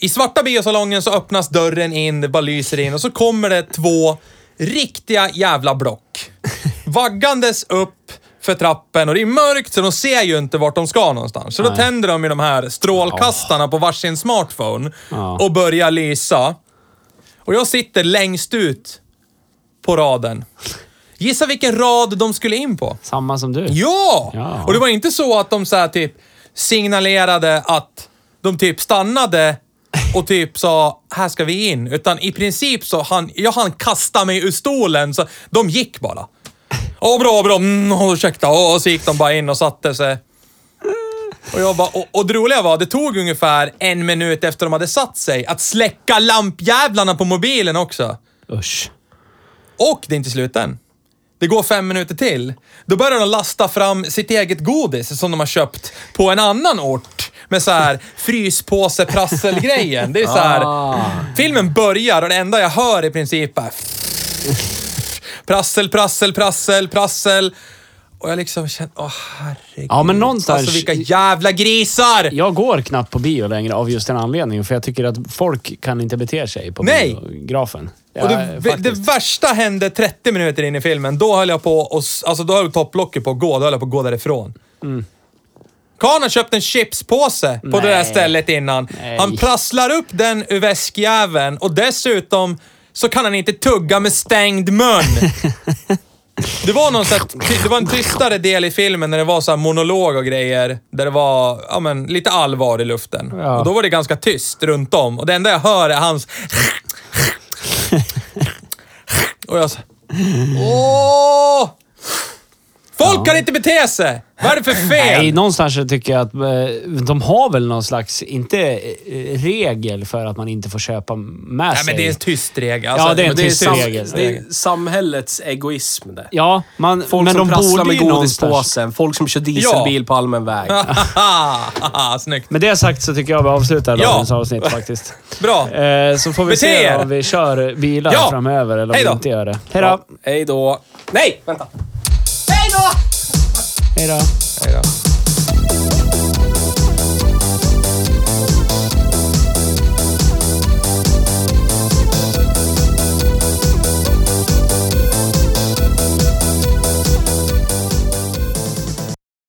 I svarta biosalongen så öppnas dörren in, det bara lyser in och så kommer det två riktiga jävla block. Vaggandes upp för trappen och det är mörkt så de ser ju inte vart de ska någonstans. Så då Nej. tänder de ju de här strålkastarna på varsin smartphone Ja. och börjar lysa. Och jag sitter längst ut på raden. Gissa vilken rad de skulle in på? Samma som du. Ja! Ja. Och det var inte så att de så här typ signalerade att de typ stannade och typ sa här ska vi in. Utan i princip så han, jag hann kasta mig ur stolen så de gick bara. Åh bra, bra, mm, ursäkta. Och, och så gick de bara in och satte sig. Och, jag bara, och, och det roliga var, det tog ungefär en minut efter de hade satt sig att släcka lampjävlarna på mobilen också. Usch. Och det är inte slut än. Det går fem minuter till. Då börjar de lasta fram sitt eget godis som de har köpt på en annan ort. Med så här fryspåse-prasselgrejen. Det är så här. Ah. Filmen börjar och det enda jag hör i princip är prassel, prassel, prassel, prassel. Och jag liksom känner, åh herregud. Ja, men någonstans- Alltså vilka jävla grisar! Jag går knappt på bio längre av just den anledningen, för jag tycker att folk kan inte bete sig på Nej. biografen. Ja, Och det, det värsta hände 30 minuter in i filmen. Då höll jag på och, alltså då höll topplocket på att gå. Då höll jag på att gå därifrån. Mm. Karln har köpt en chipspåse på det där Nej. stället innan. Nej. Han prasslar upp den ur väskjäveln och dessutom så kan han inte tugga med stängd mun. Det var, någon så här, det var en tystare del i filmen när det var så här monolog och grejer. Där det var ja, men, lite allvar i luften. Ja. Och då var det ganska tyst runt om. Och det enda jag hör är hans... Och jag så... Åh! Folk kan inte bete sig! Vad är det för fel? Nej, någonstans så tycker jag att eh, de har väl någon slags, inte eh, regel för att man inte får köpa med Nej, sig. men det är en tyst regel. Ja, det är en men tyst sam- regel. Det är samhällets egoism det. Ja, man, Folk men som de prasslar borde med godispåsen, folk som kör dieselbil på allmän väg. Snyggt. Med det sagt så tycker jag vi avslutar Ja. dagens avsnitt faktiskt. Bra. Eh, så får vi Bete se er. om vi kör bilar Ja. framöver eller om vi inte gör det. Hej då! Ja, Hej då. Nej, vänta. Hej då! Hej då.